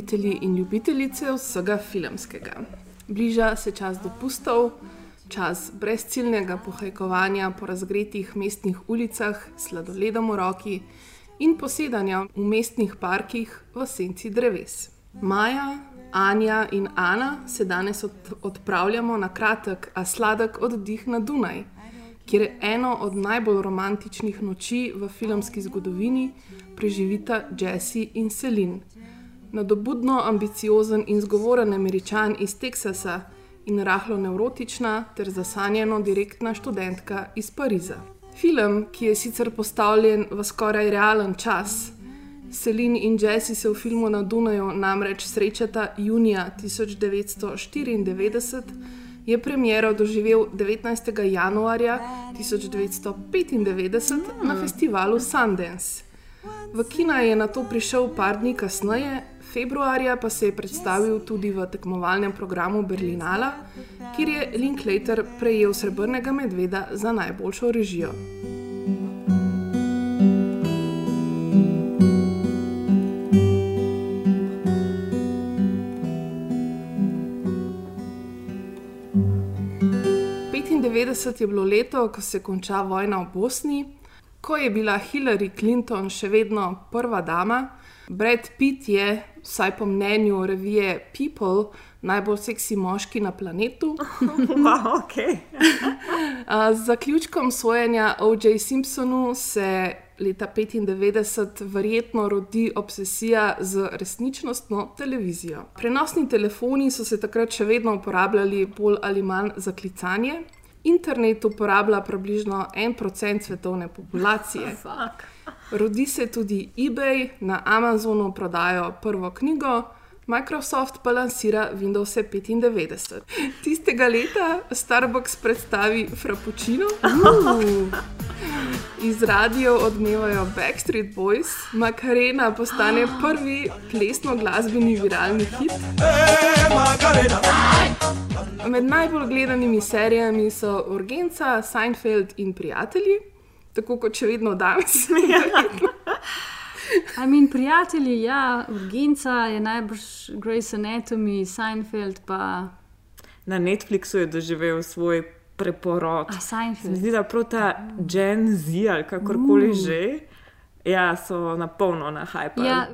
Ljubitelji in ljubitelice vsega filmskega. Bliža se čas dopustov, čas brezciljnega pohajkovanja po razgretih mestnih ulicah sladoledom v roki in posedanja v mestnih parkih v senci dreves. Maja, Anja in Ana se danes od, odpravljamo na kratek, a sladek oddih na Dunaj, kjer eno od najbolj romantičnih noči v filmski zgodovini preživita Jesse in Celine. Nadobudno ambiciozen in zgovoren američan iz Teksasa in rahlo nevrotična ter zasanjeno direktna študentka iz Pariza. Film, ki je sicer postavljen v skoraj realen čas, Celine in Jesse se v filmu na Dunaju namreč srečata junija 1994, je premiero doživel 19. januarja 1995 na festivalu Sundance. V kina je na to prišel par dni kasneje, februarja pa se je predstavil tudi v tekmovalnem programu Berlinala, kjer je Linklater prejel srebrnega medveda za najboljšo režijo. je bilo leto, ko se konča vojna v Bosni, ko je bila Hillary Clinton še vedno prva dama, Brad Pitt je, vsaj po mnenju revije People, najbolj seksi moški na planetu. Wow, okay. Z zaključkom sojenja O.J. Simpsonu se leta 1995 verjetno rodi obsesija z resničnostno televizijo. Prenosni telefoni so se takrat še vedno uporabljali bolj ali manj za klicanje. Internet uporablja približno en procent svetovne populacije. Rodi se tudi eBay, na Amazonu prodajo prvo knjigo, Microsoft pa lansira Windows 95. Tistega leta Starbucks predstavi Frappuccino, iz radio odmevajo Backstreet Boys, Macarena postane prvi plesno-glasbeni viralni hit. Med najbolj gledanimi serijami so Urgenca, Seinfeld in Prijatelji, tako kot še vedno danes. I mean, prijatelji, ja, Urgenca je najbrž Grace Anatomy, Seinfeld pa. Na Netflixu je doživel svoj preporod. A Se Seinfeld. zdi, da prav ta Gen Z ali kakorkoli Uh. že, ja, so na polno na hype. Ja,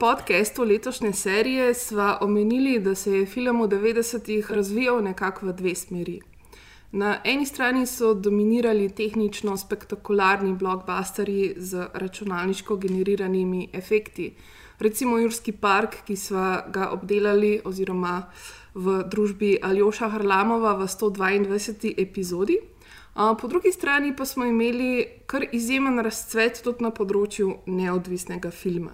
podkastu letošnje serije sva omenili, da se je film v 90-ih razvijal nekako v dve smeri. Na eni strani so dominirali tehnično spektakularni blockbusterji z računalniško generiranimi efekti, recimo Jurski park, ki sva ga obdelali, oziroma v družbi Aljoša Harlamova v 122. epizodi. A, Po drugi strani pa smo imeli kar izjemen razcvet tudi na področju neodvisnega filma.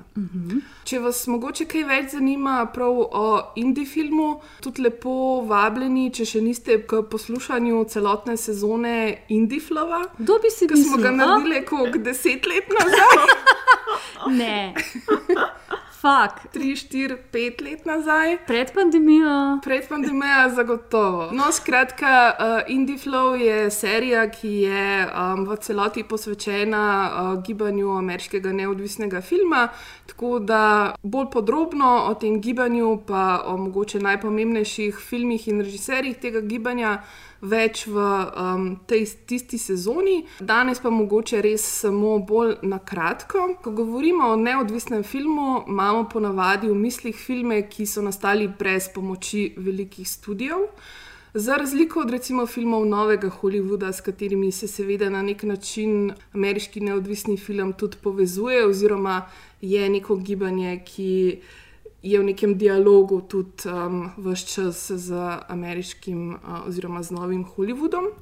Če vas mogoče kaj več zanima prav o indie filmu, tudi lepo vabljeni, če še niste k poslušanju celotne sezone si ki smo ga mislil? naredili kot deset let nazaj. Ne. Fak. 3, 4, 5 let nazaj. Pred pandemijo. Pred pandemijo, zagotovo. No, skratka, uh, Indie Flow je serija, ki je um, v celoti posvečena uh, gibanju ameriškega neodvisnega filma. Tako da bolj podrobno o tem gibanju, pa o mogoče najpomembnejših filmih in režiserjih tega gibanja. Več v um, tej tisti sezoni, danes pa mogoče res samo bolj na kratko. Ko govorimo o neodvisnem filmu, imamo ponavadi v mislih filme, ki so nastali brez pomoči velikih studijev. Za razliko od recimo filmov novega Hollywooda, s katerimi se seveda na nek način ameriški neodvisni film tudi povezuje, oziroma je neko gibanje, ki je v nekem dialogu tudi um, vse čas z ameriškim uh, oziroma z novim Hollywoodom.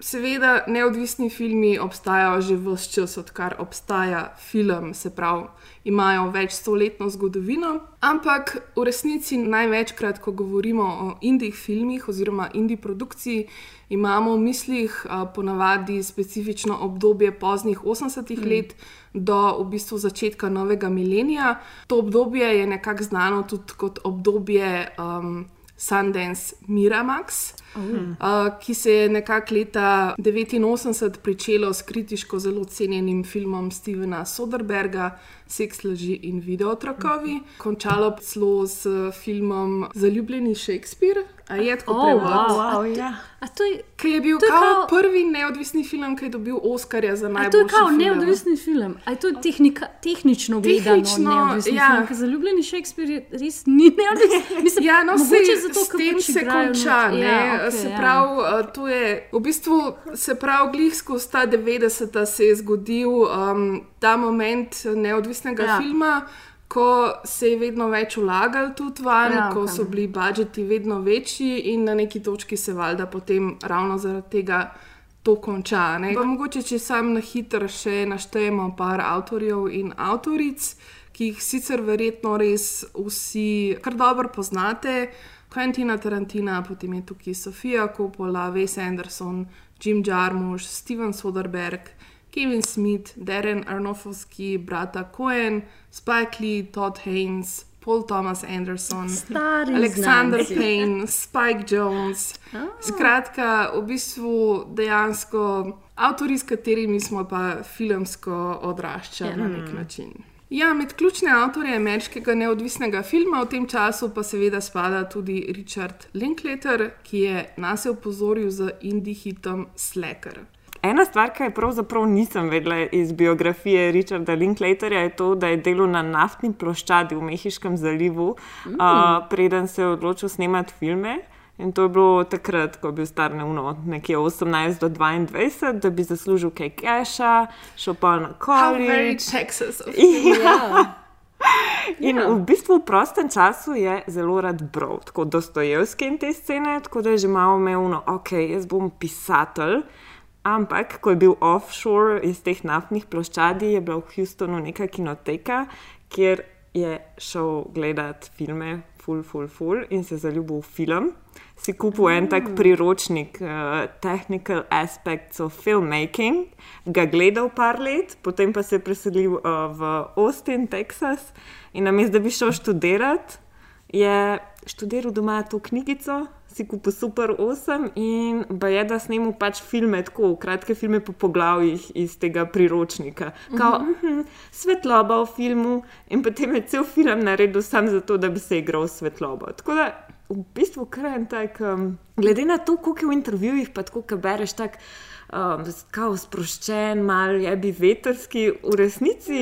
Seveda, neodvisni filmi obstajajo že vse čas, odkar obstaja film, se pravi, imajo več stoletno zgodovino. Ampak v resnici največkrat, ko govorimo o indijih filmih oziroma indijih produkciji, imamo v mislih ponavadi specifično obdobje poznih 80-ih mm. let do v bistvu začetka novega milenija. To obdobje je nekako znano tudi kot obdobje. Um, Sundance Miramax, uh, ki se je nekako leta 1989 pričelo s kritiško zelo cenjenim filmom Stevena Soderberga, Seks, laži in videotrokovi, končalo pa celo s filmom Zaljubljeni Shakespeare. A je tako Oh, prevod? wow. Wow, ja. A to je, Ki je bil To je kao kao- prvi neodvisni film, ki je dobil Oscarja za najboljši to je kao film. neodvisni film. A je to tehnika, tehnično gledano Tehnično, neodvisni ja. film? Ker zaljubljeni Shakespeare je res ni neodvisen. Mislim, Ja, no, sej, zato, s ker tem pač se konča. not- Ne, Ja, se ja. pravi, uh, to je v bistvu se pravi, glih skozi ta 90-ta se je zgodil um, ta moment neodvisnega Ja. ja. filma. Ko se je vedno več vlagal tudi van, Ja, ja, ko so bili budžeti vedno večji, in na neki točki se valjda potem ravno zaradi tega to konča. ne. Pa mogoče, če sam na hitro še naštejemo par avtorjev in avtoric, ki jih sicer verjetno res vsi kar dobro poznate. Quentina Tarantina, potem je tukaj Sofija Coppola, Wes Anderson, Jim Jarmusch, Steven Soderbergh, Kevin Smith, Darren Aronofsky, brata Cohen, Spike Lee, Todd Haynes, Paul Thomas Anderson, Stari Alexander znanci. Payne, Spike Jones. Skratka, v bistvu dejansko avtori, s katerimi smo pa filmsko odraščali na nek način. Ja, med ključne avtorje ameriškega neodvisnega filma v tem času pa seveda spada tudi Richard Linklater, ki je nas je opozoril z indie hitom Slacker. Ena stvar, ki je pravzaprav nisem vedela iz biografije Richarda Linklaterja, je to, da je delal na naftni ploščadi v Mehiškem zalivu, mm. uh, preden se je odločil snemati filme. In to je bilo takrat, ko je bil star neuno, nekje 18 do 22, da bi zaslužil kaj keša, šel pa na of Ja. In v bistvu v prostem času je zelo rad bral, tako Dostojevski in te scene, tako da je že malo imel, ok, jaz bom pisatelj. Ampak, ko je bil offshore iz teh naftnih ploščadi, je bila v Houstonu neka kinoteka, kjer je šel gledati filme, full, full, full in se zaljubil v film. Si kupil en tak priročnik, uh, Technical Aspects of Filmmaking, ga gledal par let, potem pa se je preselil uh, v Austin, Texas in namesto da bi šel študirati, je študiral doma to knjigico, si kupil Super 8 in je, da snemu pač filme, tako kratke filme po poglavjih iz tega priročnika. Kao, uh -huh, svetloba v filmu in potem je cel film naredil sam zato, da bi se igral svetlobo. Tako da v bistvu kar en tak, um, glede na to, koliko je v intervjujih, pa tako, ko bereš tak. Um, kao sproščen, malo je bi veterski, v resnici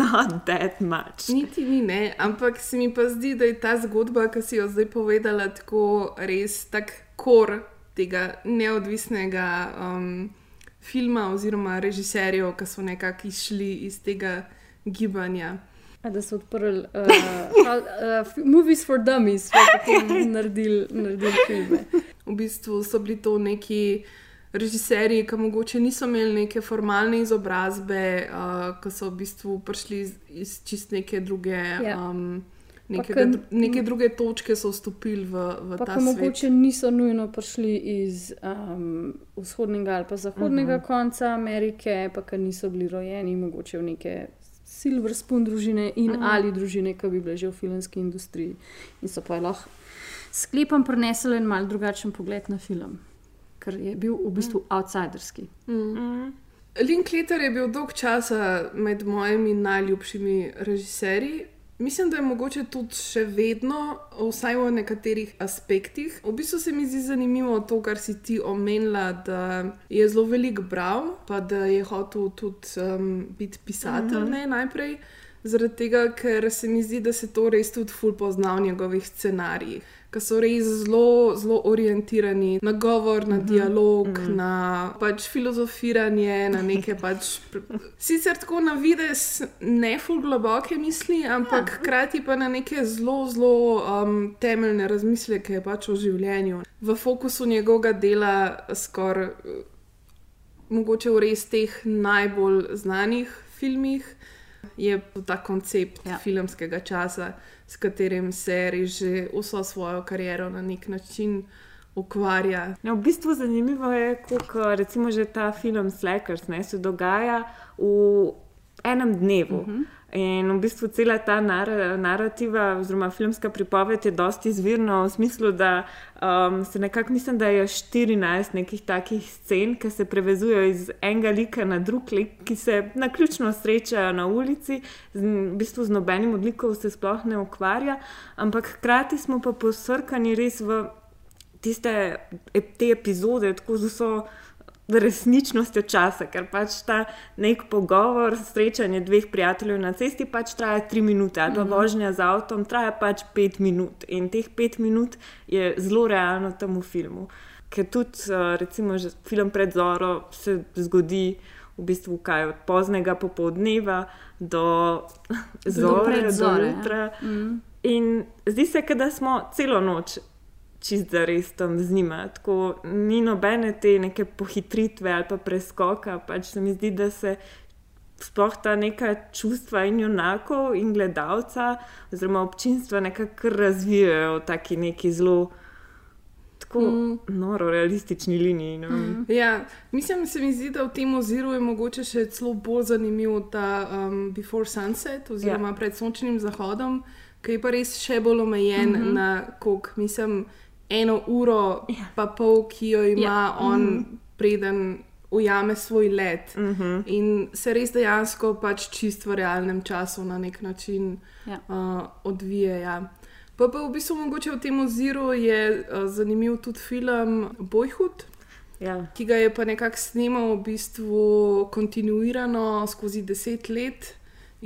not that much. Niti ni, ne, ampak se mi pa zdi, da je ta zgodba, ki si jo zdaj povedala, tako res tak kor tega neodvisnega um, filma oziroma režiserjev, ki so nekako išli iz tega gibanja. A Da so odprli uh, uh, Movies for Dummies, pa potem naredili, naredili filme. V bistvu so bili to neki režiserji, ki mogoče niso imeli neke formalne izobrazbe, uh, ki so v bistvu prišli iz, iz čist neke druge. Ja. Um, Neke, ke- neke druge točke so vstopili v, v Pa ta svet. mogoče niso nujno prišli iz um, vzhodnega ali pa zahodnega uh -huh. konca Amerike, pa ki niso bili rojeni mogoče v neke silver spoon družine in mm. ali družine, ki bi bile že v filmski industriji. In so pa lahko sklepom prenesli en mal drugačen pogled na film, ker je bil v bistvu outsiderski. Linklater je bil dolg časa med mojimi najljubšimi režiserji. Mislim, da je mogoče tudi še vedno, vsaj v nekaterih aspektih. V bistvu se mi zdi zanimivo to, kar si ti omenila, da je zelo velik bral, pa da je hotel tudi um, biti pisatelj mm -hmm. ne, najprej. Zaradi tega, ker se mi zdi, da se to res tudi ful pozna v njegovih scenarijih, ki so res zelo, zelo orientirani na govor, na dialog, mm -hmm. na pač filozofiranje, na neke pač. Sicer tako na vides ne ful globoke misli, ampak hkrati pa na neke zelo, zelo um, temeljne razmisleke pač o življenju. V fokusu njegovega dela skoraj. Mogoče v res teh najbolj znanih filmih je ta koncept ja. filmskega časa, s katerim se res že vso svojo kariero na nek način ukvarja. Ja, v bistvu zanimivo je, kako recimo že ta film Slackers ne, se dogaja v enem dnevu. Uh -huh. In v bistvu cela ta nar narativa, oziroma filmska pripoved, je dosti izvirna v smislu, da um, se nekako mislim, da je 14 nekih takih scen, ki se prevezujejo iz enega lika na drug lik, ki se na ključno srečajo na ulici, z, v bistvu z nobenim odlikom se sploh ne ukvarja, ampak hkrati smo pa posrkani res v tiste te epizode, tako z vso resničnostjo časa, ker pač ta nek pogovor, srečanje dveh prijateljev na cesti pač traja tri minute, ali pa Mhm. vožnja z avtom traja pač pet minut. In teh pet minut je zelo realno tam v filmu. Ker tudi, eh, recimo, že film pred Zoro se zgodi v bistvu kaj od poznega popoldneva do zore, do, ja. jutra. In zdi se, da smo celo noč čist za res tam z njima. Tako ni nobene te neke pohitritve ali pa preskoka. Pač se mi zdi, da se sploh ta neka čustva in junakov in gledalca, oziroma občinstva, nekako razvijajo v taki neki zelo. Tako mm. noro, realistični liniji. Mm. Ja, mislim, da se mi zdi, da v tem oziru je mogoče še celo bolj zanimiv ta um, Before Sunset, oziroma ja. pred sončnim zahodom, ki je pa res še bolj omejen mm -hmm. na kok, mislim, eno uro, ja. pa pol, ki jo ima ja. on, mm -hmm. preden ujame svoj let. Mm -hmm. In se res dejansko pač čist v realnem času na nek način Ja. uh, odvije. Ja. Pa, pa v bistvu mogoče v tem oziru je uh, zanimiv tudi film Boyhood Ja. ki ga je pa nekako snimal v bistvu kontinuirano skozi deset let.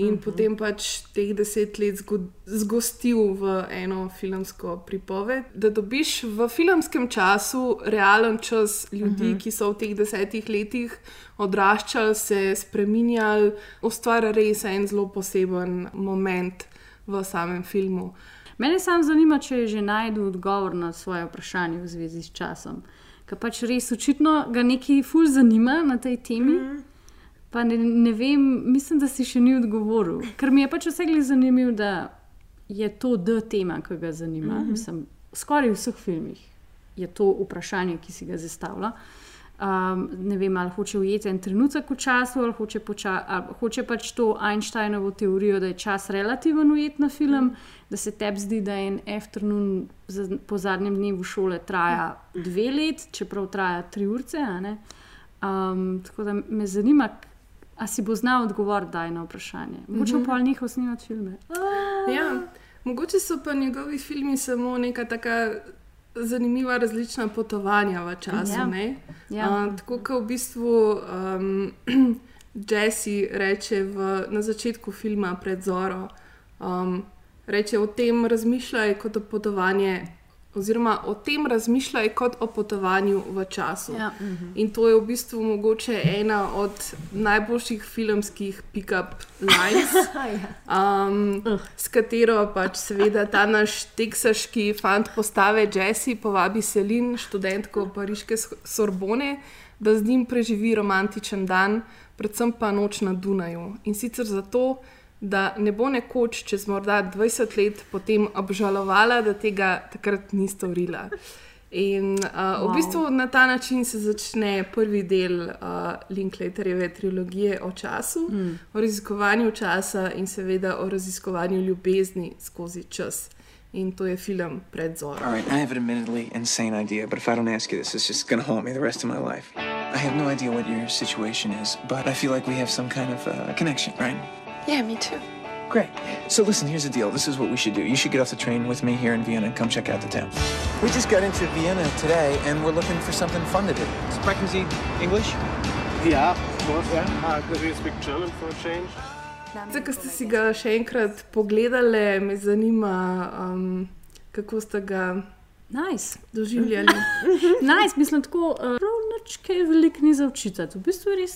In uh -huh. potem pač teh deset let zgo zgostil v eno filmsko pripoved. Da dobiš v filmskem času realen čas ljudi, uh -huh. ki so v teh desetih letih odraščali, se spremenjali, ustvarja res en zelo poseben moment v samem filmu. Mene samo zanima, če je že najdel odgovor na svoje vprašanje v zvezi s časom. Ker pač res očitno ga nekaj ful zanima na tej temi. Mm. Pa ne, ne vem, mislim, da si še ni odgovoril. Ker mi je pač vse zanimivo, da je to D tema, ki ga zanima. Mm -hmm. mislim, skoraj v vseh filmih je to vprašanje, ki si ga zastavlja. Um, ne vem, ali hoče ujeti en trenutek v času, ali hoče, poča, ali hoče pač to Einsteinovo teorijo, da je čas relativen ujet na film, mm. da se tebi zdi, da en afternoon za, po zadnjem dnevu šole traja dve let, čeprav traja tri urce. Um, tako da me zanima, a si bo znal odgovoriti daj na vprašanje. Mogoče mm -hmm. pa njihov snimati filme. Ja, mogoče so pa njegovi filmi samo neka taka zanimiva, različna potovanja v času. Ja. ne? Ja. Uh, tako kot v bistvu um, Jesse reče v, na začetku filma pred Zoro, um, reče o tem razmišljaj kot o potovanju. Oziroma, o tem razmišljaj kot o potovanju v času. Ja. In to je v bistvu mogoče ena od najboljših filmskih pick-up lines, um, s katero pač seveda ta naš teksaški fant postave Jesse povabi Selin, študentko pariške Sorbone, da z njim preživi romantičen dan, predvsem pa noč na Dunaju. In sicer zato, da ne bo nekoč, čez morda 20 let, potem obžalovala, da tega takrat ni storila. In uh, wow. v bistvu na ta način se začne prvi del uh, Linklaterjeve trilogije o času, mm. o raziskovanju časa in seveda o raziskovanju ljubezni skozi čas. In to je film pred Zorom. All right, I have an admittedly insane idea, but if I don't ask you this, it's just gonna haunt me the rest of my life. I have no idea what your situation is, but I feel like we have some kind of uh, connection, right? Yeah, me too. Great. So listen, here's the deal. This is what we should do. You should get off the train with me here in Vienna and come check out the town. We just got into Vienna today, and we're looking for something fun to do. Sprechen Sie English? Yeah, of course, yeah. Uh, do you speak German for a change? Zdaj, ko ste si ga še enkrat pogledali, me zanima, um, kako ste ga Nice. doživljali. Nice, mislim, tako, uh, prav nič kaj veliko ni za učitati. V bistvu je res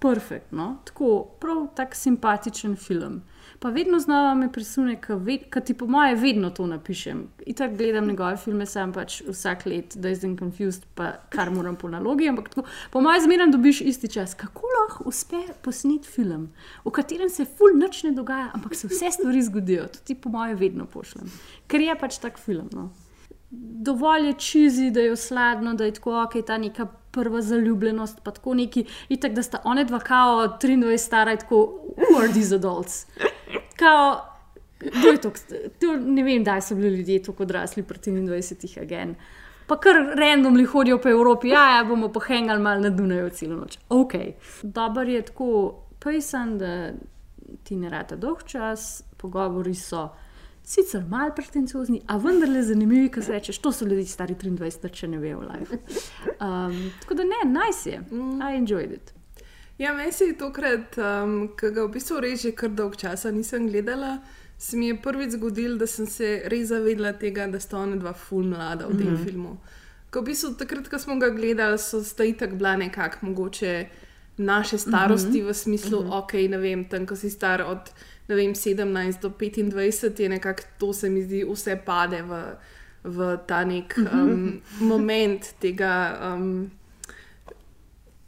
perfektno, tako prav tak simpatičen film. Pa vedno znova me presune, ker ti po moje vedno to napišem. In tako gledam njegove filme, sem pač vsak let, da sem confused, pa kar moram po nalogi. Ampak tako, po moje zmeraj dobiš isti čas. Kako lahko uspe posneti film, v katerem se ful nič ne dogaja, ampak se vse stvari zgodijo. To ti po moje vedno pošljem. Ker je pač tak film. No. Dovolj je čizi, da je sladno, da je tako, ok, ta neka prva zaljubljenost, pa tako neki, itak, da sta one dva kao 23 stara, in tako, are these adults? Kao, kdo je to, to, ne vem, kdaj so bili ljudje tako odrasli pri 23 agen. Pa kar randomli hodijo po Evropi, ja, ja bomo pohengali malo na Dunaju celo noč. Ok. Dober je tako pisan, da ti ne rata dolg čas, pogovori so sicer malo pretenciozni, a vendarle zanimivi, kaj se rečeš, to so ljudje stari 23, če ne vejo life. Um, tako da ne, nice je, I enjoyed it. Ja, meni se je tokrat, um, ki ga v bistvu res že kar dolg časa nisem gledala, se mi je prvič zgodil, da sem se res zavedla tega, da sta ona dva ful mlada v tem mm -hmm. filmu. Ko v bistvu takrat, ko smo ga gledali, so zdaj tako bila nekako mogoče naše starosti mm -hmm. v smislu, mm -hmm. ok, ne vem, tam, ko si star od ne vem, 17 do 25, je nekako to se mi zdi, vse pade v, v ta nek um, moment tega. Um,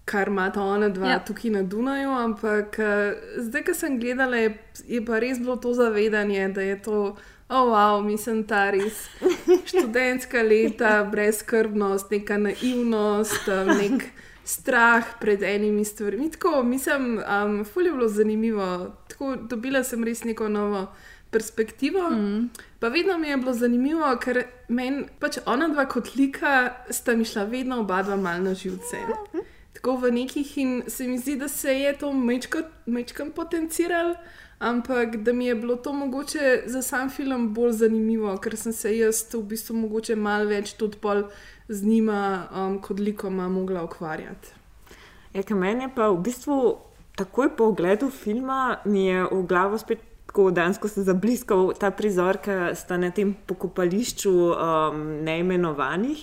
kar ima ta ona dva ja. tukaj na Dunaju. Ampak uh, zdaj, ko sem gledala, je, je pa res bilo to zavedanje, da je to, oh, wow, mislim, ta res študentska leta, brezkrbnost, neka naivnost, um, nek strah pred enimi stvarmi. Tako, mislim, um, fulje je bilo zanimivo. Tako, dobila sem res neko novo. Perspektivo. Mm. Pa vedno mi je bilo zanimivo, ker meni pač ona dva kot lika sta mi šla vedno oba dva malce na živce. Tako v nekih in se mi zdi, da se je to mečkam potenciralo, ampak da mi je bilo to mogoče za sam film bolj zanimivo, ker sem se jaz v bistvu mogoče malo več tudi pol z njima um, kot likoma mogla ukvarjati. Ja, meni je pa v bistvu takoj po ogledu filma mi je v glavo spet. Tako dansko se zabliskal ta prizor, ki sta na tem pokopališču um, neimenovanih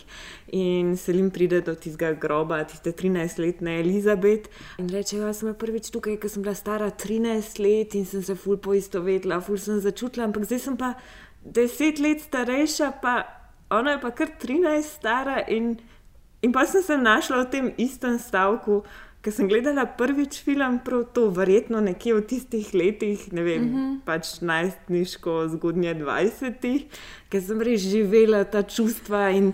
in se jim pride do tistega groba, tiste 13-letne Elizabet. In reče, jaz sem prvič tukaj, ker sem bila stara 13 let in sem se ful poistovetila, ful sem začutila, ampak zdaj sem pa 10 let starejša, pa ona je pa kar 13 stara in, in pa sem se znašla v tem istem stavku. Ker sem gledala prvič film, prav to, verjetno nekje v tistih letih, ne vem, mm -hmm. pač najstniško, zgodnje 20, ker sem res živela ta čustva in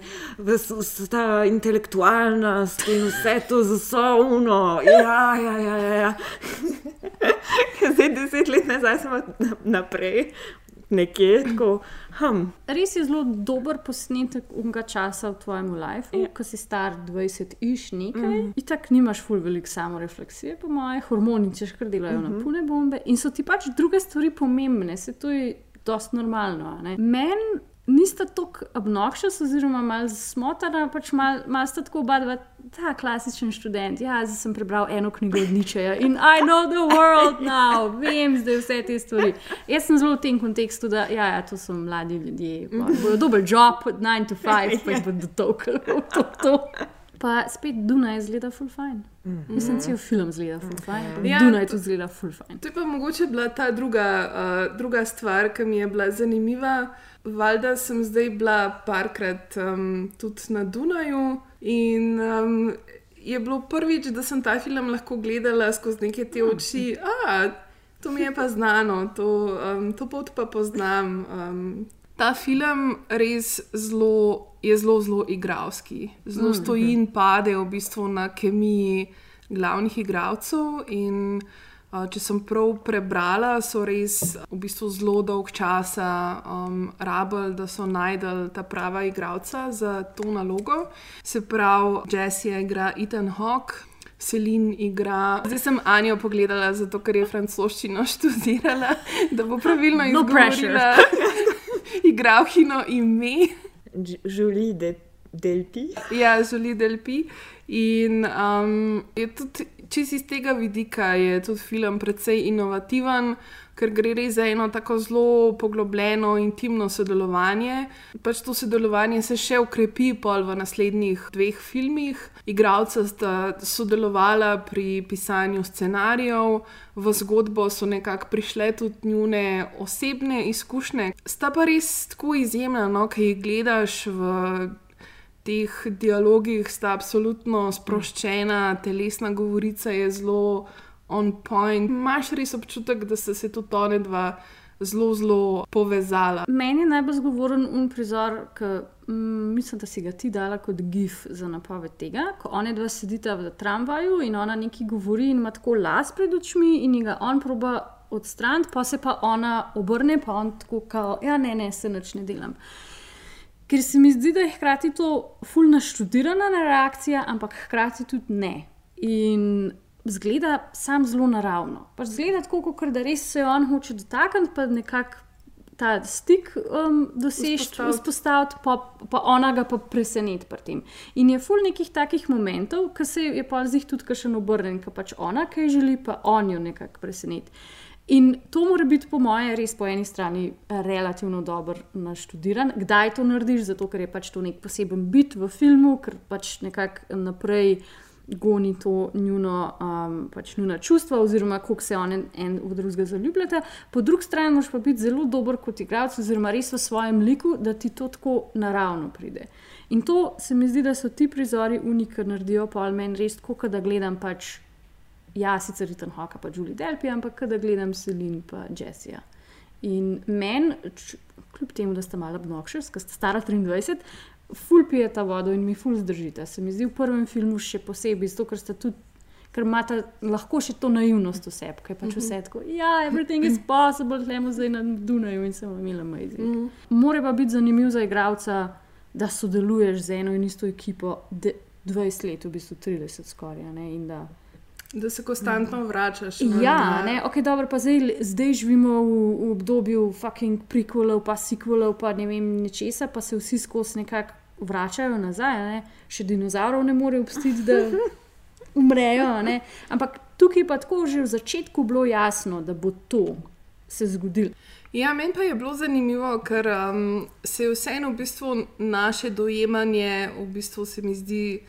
ta intelektualnost in vse to zasovno. Ja, ja, ja, ja. ja. Zdaj, deset let nazaj, smo naprej, nekje tako. Hm. Res je zelo dober posnetek unga časa v tvojem lifeu, ja. ko si star 20 iš nekaj. Mm. In tako nimaš ful veliko samorefleksije, po moje, hormoni češ kar delajo mm -hmm. na mhm. pune bombe in so ti pač druge stvari pomembne, se to je dost normalno. Meni nista tako obnoxious, oziroma malo smotana, pač malo mal sta tako oba dva, ta klasičen študent. Ja, zdaj sem prebral eno knjigo od Ničeja in I know the world now, vem zdaj vse te stvari. Jaz sem zelo v tem kontekstu, da ja, ja, to so mladi ljudje, dober job, 9 to 5, pa jih bodo tokali v to. to. Pa spet Dunaj zgleda full fine. Mm -hmm. Mislim, da je film zgleda full fine. Mm -hmm. ja, Dunaj tudi zgleda full fine. To je pa mogoče bila ta druga, uh, druga stvar, ki mi je bila zanimiva. Valjda sem zdaj bila parkrat um, tudi na Dunaju in um, je bilo prvič, da sem ta film lahko gledala skozi neke te oči. A, to mi je pa znano, to, um, to pot pa poznam. Um, ta film res zelo je zelo, zelo igralski. Zelo Mm, stoji in pade v bistvu na kemiji glavnih igralcev. In uh, če sem prav prebrala, so res v bistvu zelo dolg časa um, rabili, da so najdel ta prava igralca za to nalogo. Se pravi, Jesse igra Ethan Hawke. Selin igra. Zdaj sem Anjo pogledala, zato ker je francoščino študirala, da bo pravilno No izgovorila igralkino ime. Žuli de, delpi. Ja, Žuli Delpi. In um, je tudi čist iz tega vidika je tudi film precej inovativen, ker gre res za eno tako zelo poglobljeno, intimno sodelovanje. Pač to sodelovanje se še ukrepi pol v naslednjih dveh filmih. Igralca sta sodelovala pri pisanju scenarijev, v zgodbo so nekako prišle tudi njune osebne izkušnje. Sta pa res tako izjemna, no, ki jih gledaš v teh dialogih sta absolutno sproščena, telesna govorica je zelo on point. Imáš res občutek, da sta se tudi one dva zelo, zelo povezala. Meni je najbolj zgovoren un prizor, ki mm, mislim, da si ga ti dala kot gif za napoved tega, ko one dva sedita v tramvaju in ona nekaj govori in ima tako las pred očmi in ga on proba odstraniti, pa se pa ona obrne, pa on tako kao, ja ne, ne, se nič ne delam. Ker se mi zdi, da je hkrati to fulna študirana reakcija, ampak hkrati tudi ne. In zgleda sam zelo naravno. Pač zgleda tako, kot da res se on hoče dotakniti, pa nekako ta stik um, doseči, Vzpostaviti. pa, pa ona ga pa preseneti pri tem. In je ful nekih takih momentov, ki se je pa zdaj tudi kakšen obrnen, ki pač ona kaj želi, pa on jo nekako preseneti. In to mora biti, po mojem, res po eni strani relativno dobro naštudiran. Kdaj to narediš, zato ker je pač to nek poseben bit v filmu, ker pač nekako naprej goni to njuno, um, pač njuna čustva, oziroma kako se oni en v drugega zaljubljata. Po drugi strani moraš pa biti zelo dober kot igralec, oziroma res v svojem liku, da ti to tako naravno pride. In to se mi zdi, da so ti prizori unika, naredijo pa meni res kot da gledam pač ja, sicer Ritan Hoka, pa Julie Delpi, ampak da gledam Selin pa Jessija. In meni, kljub temu, da sta malo obnoxious, ker sta stara 23, ful pije ta vodo in mi ful zdržite. Se mi zdi v prvem filmu še posebej, zato ker sta tudi. Ker imata lahko še to naivnost v sebi, ki je pač vse tako, ja, everything is possible, tlemo zdaj na Dunaju in sem imela amazing. Mora pa biti zanimiv za igralca, da sodeluješ z eno in isto ekipo de- 20 let, v bistvu 30 skoraj. ne, in da Da se konstantno vračaš. Ja, ne, ok, dobro, pa zdaj, zdaj živimo v, v obdobju fucking prequelov, pa sequelov, pa ne vem nečesa, pa se vsi skozi nekako vračajo nazaj. Ne? Še dinozaurov ne more obstiti, da umrejo. ne. Ampak tukaj pa tako že v začetku bilo jasno, da bo to se zgodilo. Ja, meni pa je bilo zanimivo, ker um, se je vseeno v bistvu naše dojemanje, v bistvu se mi zdi,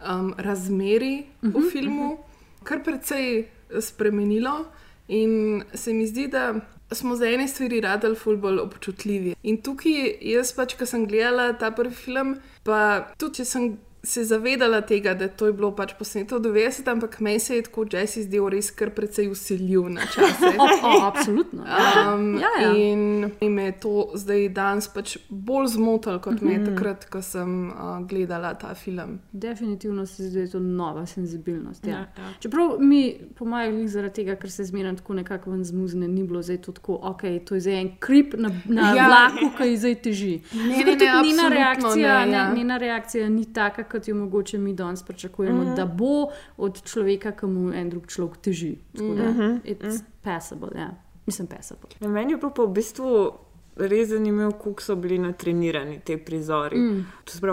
um, razmeri v filmu kar precej spremenilo. In se mi zdi, da smo za ene stvari radili ful bolj občutljivi. In tukaj jaz pač, ko sem gledala ta prvi film, pa tudi če sem se zavedala tega, da to je bilo pač posneto v 90, ampak meni se je tako Jesse zdel res kar precej usiljiv na čase. O, o, absolutno. Um, Ja, ja. In in me je to zdaj danes pač bolj zmotilo, kot me je takrat, ko sem uh, gledala ta film. Definitivno se zdi, da je to nova senzibilnost. Ja. Ja, ja. Čeprav mi, po mojem, zaradi tega, ker se zmeraj tako nekako ven zmuzne, ni bilo zdaj to tako, ok, to je zdaj en krip na, na Ja. ja. vlaku, ki je zdaj teži. Ne, Zato ne, tudi ne, njena absolutno reakcija, ne, ne, ja. njena reakcija ni taka, kot jo mogoče mi danes pričakujemo, mm. da bo od človeka, ki mu en drug človek teži. Tako da, Mhm. it's passable, ja. Mislim, passable. Ja, Meni je bilo pa v bistvu res zanimivo, kako so bili natrenirani ti prizori. Mm.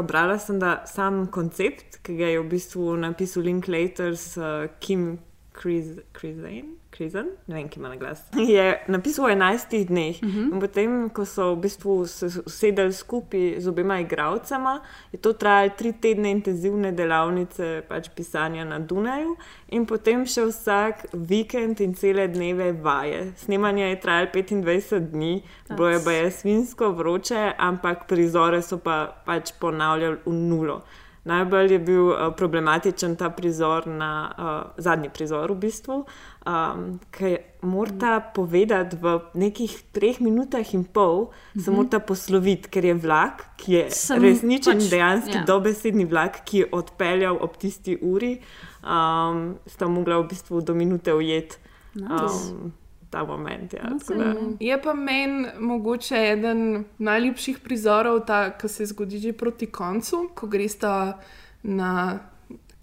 Brala sem, da sam koncept, ki ga je v bistvu napisal Linklater s uh, Kim Krizen, Krizen, ne vem, ki ima na glas. Je napisal v 11 dneh. Uh -huh. In potem, ko so v bistvu se usedeli skupaj z obema igralcema, je to trajalo tri tedne intenzivne delavnice pač pisanja na Dunaju, in potem še vsak vikend in cele dneve vaje. Snemanje je trajalo 25 dni, bilo je pa je svinsko vroče, ampak prizore so pa pač ponavljali v nulo. Najbolj je bil uh, problematičen ta prizor, na, uh, zadnji prizor, v bistvu, um, ki mora povedati v nekih treh minutah in pol, mm -hmm. se mora posloviti, ker je vlak, ki je Sem resničen, pač, pač, dejanski ja. dobesedni vlak, ki je odpeljal ob tisti uri, um, sta mogla v bistvu do minute ujeti um, ta moment. Ja, No, tako da- Je pa meni mogoče eden najljubših prizorov, ta, ki se zgodi že proti koncu, ko greš na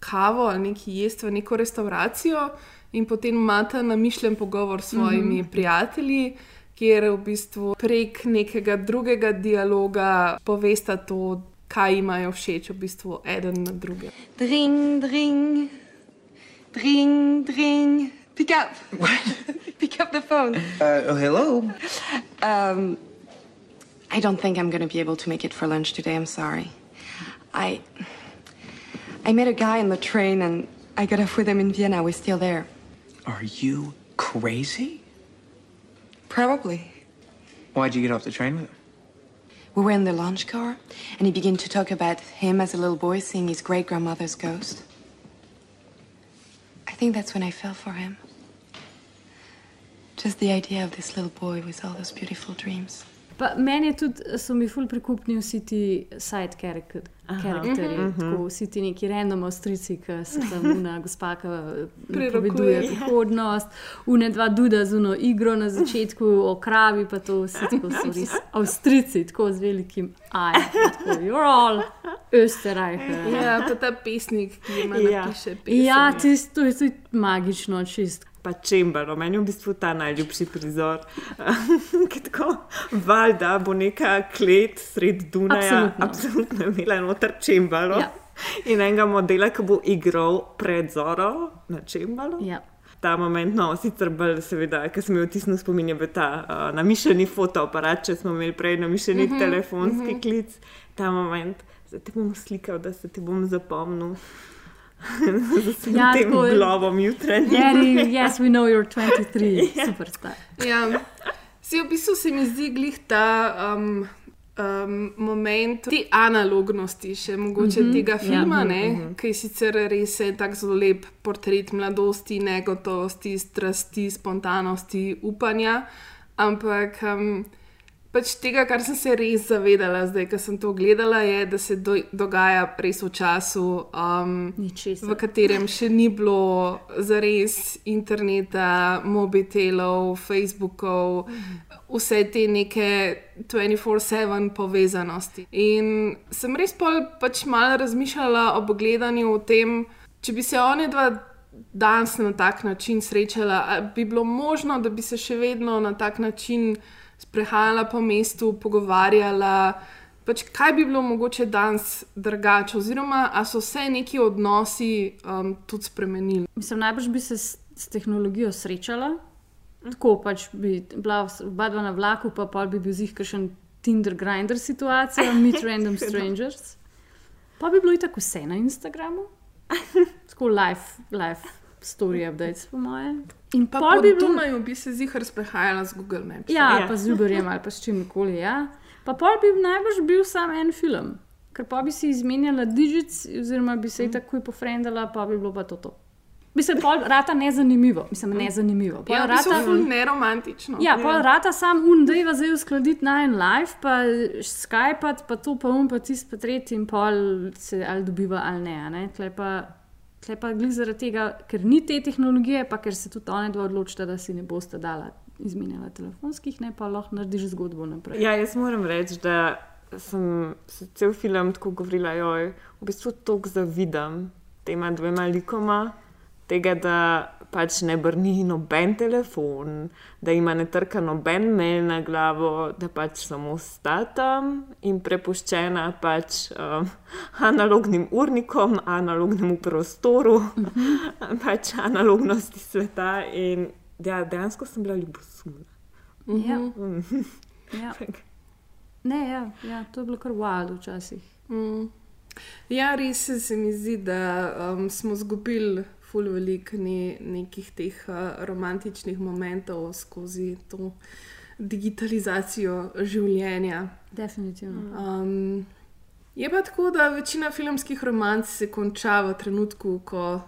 kavo ali neki jesti v neko restauracijo in potem imate namišljen pogovor s svojimi mm -hmm. prijatelji. Kjer v bistvu prek nekega drugega dialoga povesta to, kaj imajo všeč, v bistvu eden na drugega. Dring, dring, dring, dring. Pick up. What? Pick up the phone. Uh, oh, hello. Um, I don't think I'm going to be able to make it for lunch today. I'm sorry. I I met a guy on the train and I got off with him in Vienna. We're still there. Are you crazy? Probably. Why'd you get off the train with him? We were in the lunch car and he began to talk about him as a little boy seeing his great grandmother's ghost. I think that's when I fell for him. Just the idea of this little boy with all those beautiful dreams. Pa meni tudi, so mi ful prikupni vsi ti side character- karakterji, tako vsi ti neki random avstrici, ki se tam una gospa, ki pripoveduje prihodnost, une dva duda z uno igro na začetku, o kravi, pa to vsi tako so res avstrici, tako z velikim aj. Tako, you're all Österreicher. Ja, pa ta pesnik, ki ima Ja. napiše pesem. Ja, tisto to je tudi magično, čist. Pa čembalo, meni je v bistvu ta najljubši prizor. Ki tako, valjda bo neka klet sred Dunaja, Absolutno. absolutno imela noter čembalo. Ja. In enega modela, ki bo igral pred zoro na čembalo. Ja. Ta moment, no, sicer bolj, seveda, ki sem jo vtisnil spomin, je bil ta uh, namišljeni fotoaparat, če smo imeli prej namišljeni uh -huh, telefonski uh -huh. klic. Ta moment, zdaj ti bom slikal, da se ti bom zapomnil. Z Ja, tem tako je. glovom jutranjim. Jerry, yes, we know you're 23, super star. Ja, se v bistvu se mi zdi glih ta um, um, moment te analognosti, še mogoče mm -hmm, tega filma, ja. ja. mm -hmm. ki je sicer res je tako zelo lep portret mladosti, negotovosti, strasti, spontanosti, upanja, ampak. Um, Pač tega, kar sem se res zavedala, zdaj, ko sem to gledala, je, da se do, dogaja res v času, um, Ničesar. v katerem še ni bilo zares interneta, mobitelov, Facebookov, vse te neke 24-7 povezanosti. In sem res pol pač malo razmišljala ob gledanju o tem, če bi se oni dva danes na tak način srečala, bi bilo možno, da bi se še vedno na tak način sprehajala po mestu, pogovarjala. Pač kaj bi bilo mogoče danes drugače, oziroma ali so se neki odnosi um, tudi spremenili? Mislim, najbrž bi se s, s tehnologijo srečala, tako pač bi bila oba dva na vlaku, pa pol bi bil zih kakšen Tinder grinder situacija, meet random strangers. Pa bi bilo i tako vse na Instagramu, tako live, live story updates, po moje. In Pa pol po bi bilo. Dunaju bi se zihar sprehajala z Google Maps. Ja, Ja. pa z Uberjem ali pa s čim koli. Ja. Pa pol bi najbrž bil samo en film, ker pa bi si izmenjala digits, oziroma bi se ji takoj pofrendala, pa bi bilo pa to. to. Mislim, pol rata nezanimivo, mislim, nezanimivo. Pol Ja, rata, ful neromantično. ja, pol rata sam un, da je zdaj uskladiti na en live, pa Skype, pa to, pa um, pa tisti, pa tretji, in pol se ali dobiva ali ne. a ne. Tle pa, tle pa glih zaradi tega, ker ni te tehnologije, pa ker se tudi oni dva odločita, da si ne boste dala izmenjala telefonskih, ne pa lahko narediš zgodbo naprej. Ja, jaz moram reči, da sem se cel film tako govorila, joj, v bistvu toliko zavidam tema dvema likoma, tega, da pač ne brni noben telefon, da ima ne trka noben mail na glavo, da pač samo sta tam in prepuščena pač um, analognim urnikom, analognemu prostoru, pač analognosti sveta. In ja, dejansko sem bila ljubosumna. Ja. ja. Ne, ja, ja, to je bilo kar wild včasih. Mm. Ja, res se- se mi zdi, da um, smo izgubili ful veliko ne, nekih teh uh, romantičnih momentov skozi to digitalizacijo življenja. Definitivno. Um, Je pa tako, da večina filmskih romanc se konča v trenutku, ko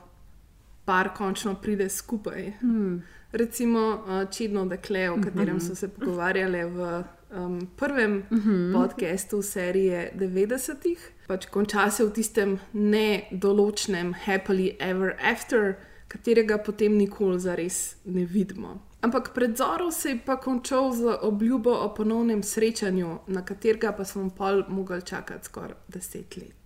par končno pride skupaj. Hmm. Recimo uh, Čedno dekle, o katerem Mhm. so se pogovarjali v um, prvem Mhm. podkastu serije 90-ih. Pač konča se v tistem nedoločnem happily ever after, katerega potem nikoli zares ne vidimo. Ampak predzorov se je pa končal z obljubo o ponovnem srečanju, na katerega pa smo pol mogli čakati skoraj deset let.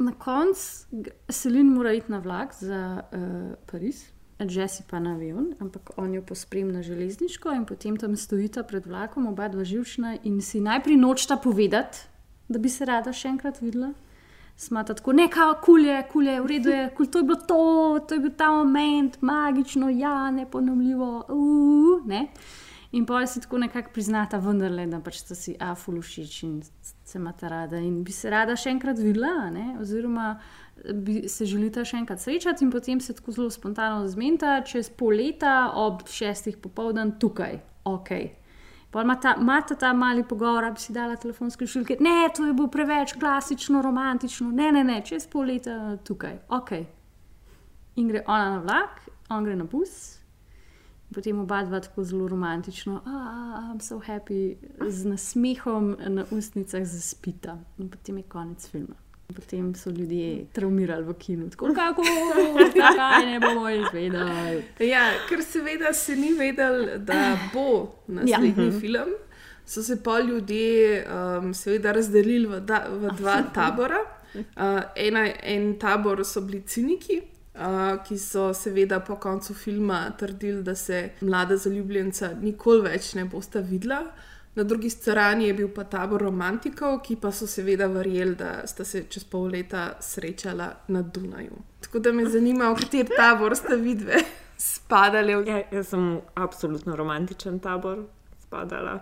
Na koncu Selin mora iti na vlak za uh, Pariz, Jesse pa na avion, ampak on jo pospremi na železniško in potem tam stojita pred vlakom, oba dva živčna in si najprej nočta povedati, da bi se rada še enkrat videla. Smata tako, neka kulje, kulje, v redu je, kul, to je bilo to, to je bil ta moment, magično, ja, neponovljivo, uh, ne. In pa si tako nekako priznata, vendarle, da pač sta si afulu všeč in se imata rada in bi se rada še enkrat videla, ne? oziroma bi se želita še enkrat srečati in potem se tako zelo spontano zmenta, čez pol leta ob šestih popoldan tukaj, ok. Pa imata imata ta mali pogovor, da bi si dala telefonske šilke. Ne, to je bilo preveč klasično, romantično, ne, ne, ne, čez pol leta tukaj, ok. In gre ona na vlak, on gre na bus, potem oba dva tako zelo romantično, ah, I'm so happy, z nasmehom na ustnicah zaspita. In potem je konec filma. In Potem so ljudje traumirali v kinu, tako kako, kaj ne bomo izvedeli. Ja, ker seveda se ni vedel, da bo naslednji Ja. ja. film, so se pa ljudje um, seveda razdelili v, da, v dva tabora. Uh, ena, en tabor so bili ciniki, uh, ki so seveda po koncu filma trdili, da se mlada zaljubljenca nikoli več ne bosta videla. Na drugi strani je bil pa tabor romantikov, ki pa so seveda verjeli, da sta se čez pol leta srečala na Dunaju. Tako da me zanima, v kater tabor sta vidve spadali. Ja, jaz sem v absolutno romantičen tabor spadala.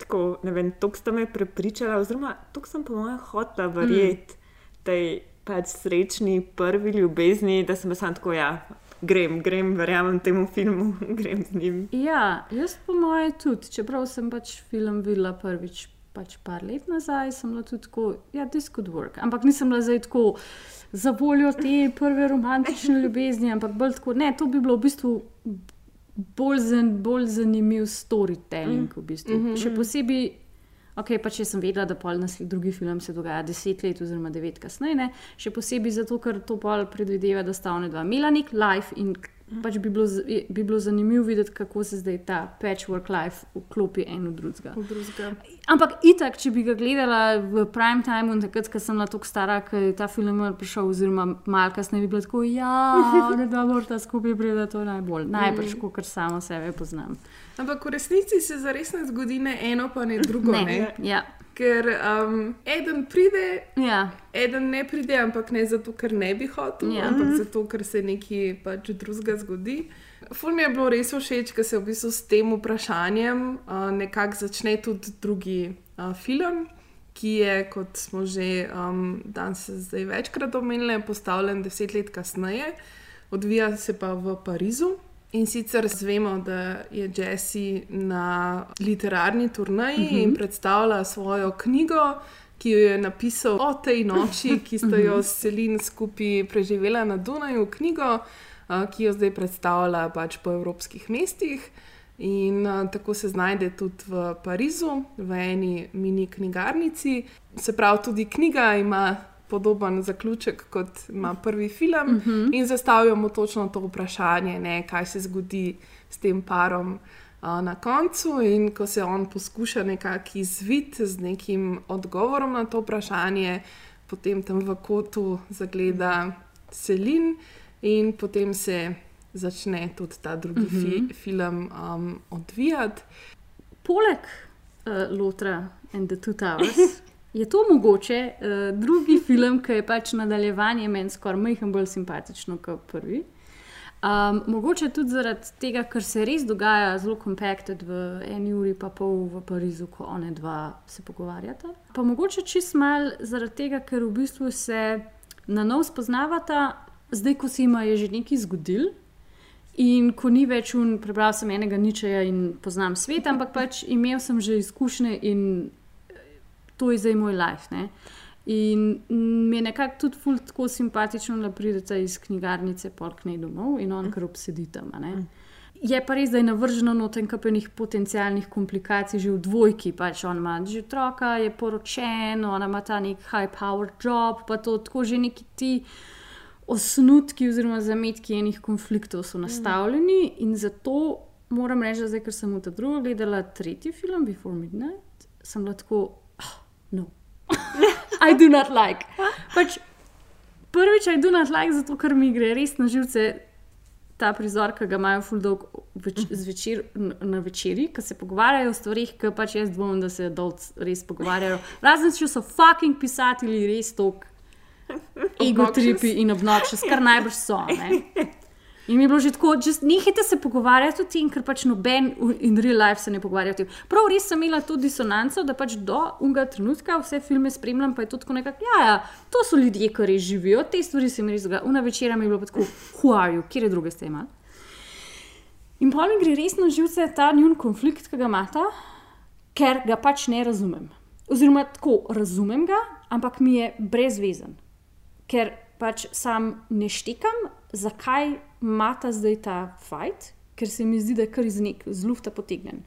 Tako, ne vem, to ste me prepričali, oziroma to sem po mojem hotela verjeti, mm. tej pač srečni prvi ljubezni, da sem sam tako, ja, grem, grem, verjamem temu filmu, grem z njim. Ja, jaz po mojem tudi, čeprav sem pač film videla prvič. Pač par let nazaj sem bila tudi tako, ja, this could work. Ampak nisem bila zdaj tako za voljo te prve romantične ljubezni, ampak bolj tako, ne, to bi bilo v bistvu bolj, zan, bolj zanimiv storytelling. V bistvu. Mhm, Še mhm. posebej, ok, pa če sem vedela, da pol naslednji drugi film se dogaja deset let oziroma devet kasneje, ne, še posebej zato, ker to pol predvideva, da sta ona dva imela nek life in pač bi bilo, bi bilo zanimivo videti, kako se zdaj ta patchwork life vklopi en v drugega. Ampak itak, če bi ga gledala v prime time, takrat, ko sem bila tako stara, ko je ta film prišel, oziroma malo kasneje, bi bila tako, ja, da morata skupaj priti, to je najbolj. Najbrž, Mm. kar samo sebe poznam. Ampak v resnici se zares ne zgodi ne eno, pa ne drugo. Ne, Ne, ja. Ker um, eden pride, ja. eden ne pride, ampak ne zato, ker ne bi hotel, Ja. ampak Mhm. zato, ker se nekaj pač drugega zgodi. Ful mi je bilo res všeč, ker se v bistvu s tem vprašanjem uh, nekako začne tudi drugi uh, film. Ki je, kot smo že um, danes zdaj večkrat omenili, postavljen deset let kasneje, odvija se pa v Parizu. In sicer zvemo, da je Jesse na literarni turnaji Mhm. -hmm. in predstavlja svojo knjigo, ki jo je napisal o tej noči, ki sta jo s Selin skupaj preživela na Dunaju, knjigo, ki jo zdaj predstavlja pač po evropskih mestih. In a, tako se znajde tudi v Parizu, v eni mini knjigarnici. Se pravi, tudi knjiga ima podoben zaključek kot ima prvi film, uh Mhm. -huh. in zastavljamo točno to vprašanje, ne, kaj se zgodi s tem parom. a, Na koncu, in ko se on poskuša nekako izviti z nekim odgovorom na to vprašanje, potem tam v kotu zagleda Selin, in potem se začne tudi ta drugi uh -huh. fi, film um, odvijati. Poleg uh, Lotra and the Two Towers je to mogoče uh, drugi film, ki je pač nadaljevanje meni skoraj majhen bolj simpatično kot prvi. Um, mogoče tudi zaradi tega, ker se res dogaja zelo kompakted v eni uri pa pol v Parizu, ko one dva se pogovarjata. Pa mogoče čist mal zaradi tega, ker v bistvu se na nov spoznavata, zdaj ko se jim je že nekaj zgodil. In ko ni več un, prebral sem enega ničeja in poznam svet, ampak pač imel sem že izkušnje in to je zdaj moj life. Ne? In mi je nekako tudi ful tako simpatično, da pridete iz knjigarnice Polknej domov in on kar obsedi tam. ne. Je pa res, da je navrženo noten kapenih potencijalnih komplikacij že v dvojki. Pač on ima že otroka, je poročen, ona ima ta nek high-powered job, pa to tako že neki ti osnutki oziroma zametki enih konfliktov so nastavljeni. In zato moram reči, da zdaj, ker sem v ta drugo gledala tretji film, Before Midnight, sem oh, no. I do not like. Pač, prvič, I do not like, zato ker mi gre res na živce ta prizor, ki ga imajo ful dolg več, zvečer, n- na večerji, ki se pogovarjajo o stvarih, ki pač jaz dvomim, da se adults res pogovarjajo. Razen če so fucking pisatelji res tok egotripi in obnoxious, kar najbrž so. Ne? In mi je bilo že tako, nehajte se pogovarjati o tem, ker pač noben in real life se ne pogovarja o tem. Prav res sem imela to disonanco, da pač do unga trenutka vse filme spremljam, pa je to tako nekako, ja, ja, to so ljudje, ki res živijo, te stvari se mi res dogajajo. Una večera mi je bilo tako, you, kje druge ste imeli. In pa mi gre res na živce ta njun konflikt, ki ga imata, ker ga pač ne razumem. Oziroma, tako razumem ga, ampak mi je brezvezen ker pač sam ne štekam, zakaj imata zdaj ta fajt, ker se mi zdi, da je kar iz nek zlufta potegnen.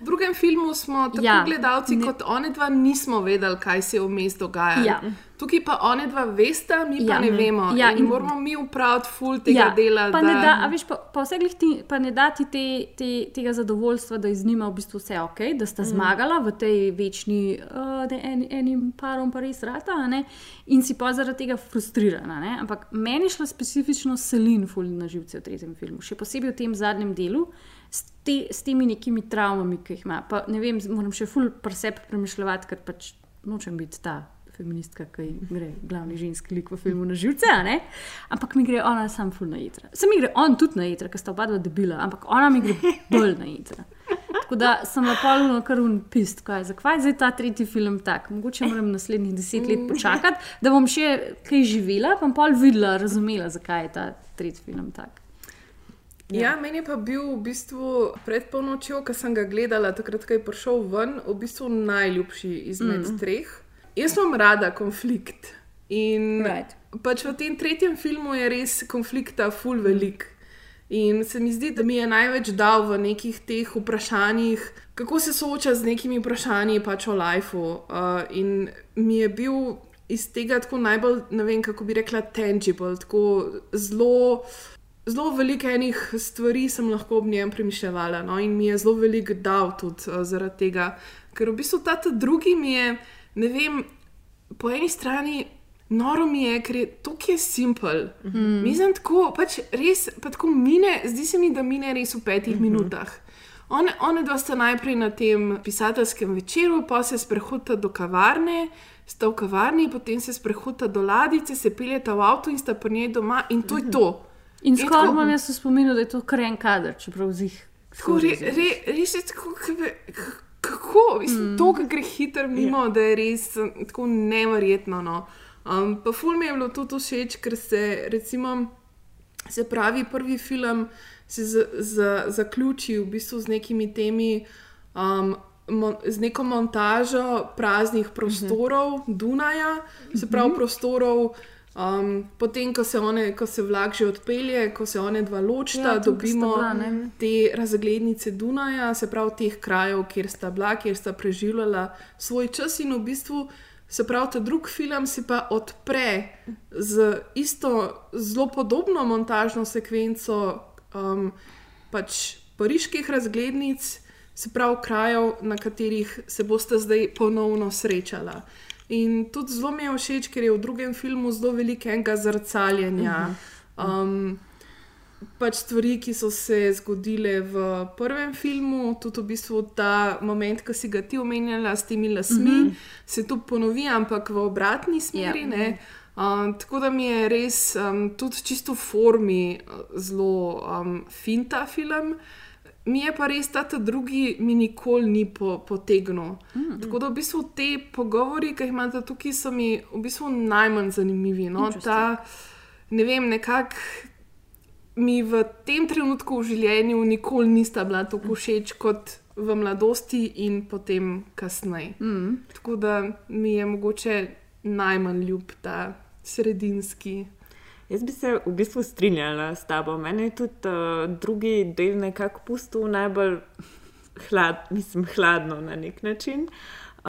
V drugem filmu smo, tako Ja, gledalci, ne- kot oni dva, nismo vedeli, kaj se je vmes dogaja. Ja. Tukaj pa oni dva veste, mi pa Ja. ne vemo. Ja, in, in- moramo mi upraviti ful tega ja, dela. pa da... ne da, veš, pa, pa vse glih ti, pa ne da ti te, te, tega zadovoljstva, da je z njima v bistvu vse ok, da sta mm. zmagala v tej večni, uh, da je en, enim parom pa res rata, ne, in si pa zaradi tega frustrirana. Ne? Ampak meni šla specifično Selin ful na živce v tretjem filmu, še posebej v tem zadnjem delu. S, te, s temi nekimi travmami, ki jih ima. Pa, ne vem, moram še ful preseb premišljati, ker pač nočem biti ta feministka, ki gre glavni ženski lik v filmu na živce. Ampak mi gre ona sam ful na jedra. Sam mi gre on tudi na jedra, ker sta oba dva debila, ampak ona mi gre bolj na jedra. Tako da sem na polu kar un pist, kaj, zakaj je zdaj ta tretji film tak. Mogoče moram naslednjih deset let počakati, da bom še kaj živela, pa bom pol videla, razumela, zakaj je ta tretji film tak. Ja, meni je pa bil v bistvu pred polnočjo, ko sem ga gledala, takrat, ko je prišel ven, v bistvu najljubši izmed mm. treh. Jaz imam rada konflikt. In Right. pač v tem tretjem filmu je res konflikta full velik. In se mi zdi, da mi je največ dal v nekih teh vprašanjih, kako se sooča z nekimi vprašanji pač o lifeu. Uh, in mi je bil iz tega tako najbolj, ne vem kako bi rekla, tangible, tako zelo. Zelo veliko enih stvari sem lahko ob njem premišljala, no, in mi je zelo veliko dal tudi uh, zaradi tega. Ker v bistvu ta ta drugi mi je, ne vem, po eni strani noro mi je, ker je tako simpel. Mm -hmm. Mislim, tako, pač res, pa tako mine, zdi se mi, da mine res v petih mm -hmm. minutah. One, one dva sta najprej na tem pisateljskem večeru, pa se sprehodita do kavarne, sta v kavarni, potem se sprehodita do ladice, se peljeta v avto in sta pri njej doma, in to je to. In skoraj imam jaz v spominu, da je to kar en kader, čeprav zih. Tako, re, re, res je tako, kako, mislim, mm. to, kar gre hitro mimo, yeah. da je res um, tako neverjetno. No. Um, pa ful mi je bilo tudi všeč, ker se, recimo, se pravi, prvi film se z, z, zaključi v bistvu z nekimi temi. Um, Mon, z neko montažo praznih prostorov uh -huh. Dunaja, se pravi prostorov, um, potem ko se, one, ko se vlak že odpelje, ko se one dva ločita, Ja, dobimo bila, ne. te razglednice Dunaja, se pravi teh krajev, kjer sta bila, kjer sta preživljala svoj čas in v bistvu. Se pravi, ta drugi film se pa odpre z isto, zelo podobno montažno sekvenco um, pač pariških razglednic, se pravi krajev, na katerih se boste zdaj ponovno srečala. In tudi zelo mi je všeč, ker je v drugem filmu zelo velikega zrcaljenja. Um, pač stvari, ki so se zgodile v prvem filmu, tudi v bistvu ta moment, ki si ga ti omenjala s temi lasmi, mm -hmm. se tu ponovi, ampak v obratni smeri. Ja. Yeah. Uh, tako da mi je res um, tudi čisto v formi uh, zelo um, fin ta film. Mi je pa res ta, ta drugi, mi nikoli ni po, potegnil. Mm. Tako da v bistvu te pogovori, ki jih imate tukaj, so mi v bistvu najmanj zanimivi. No? Ta, ne vem, nekako mi v tem trenutku v življenju nikoli nista bila tako všeč kot v mladosti in potem kasneje. Mm. Tako da mi je mogoče najmanj ljub ta sredinski. Jaz bi se v bistvu strinjala s tabo. Meni je tudi uh, drugi del nekako pustil najbolj hlad, mislim, hladno na nek način.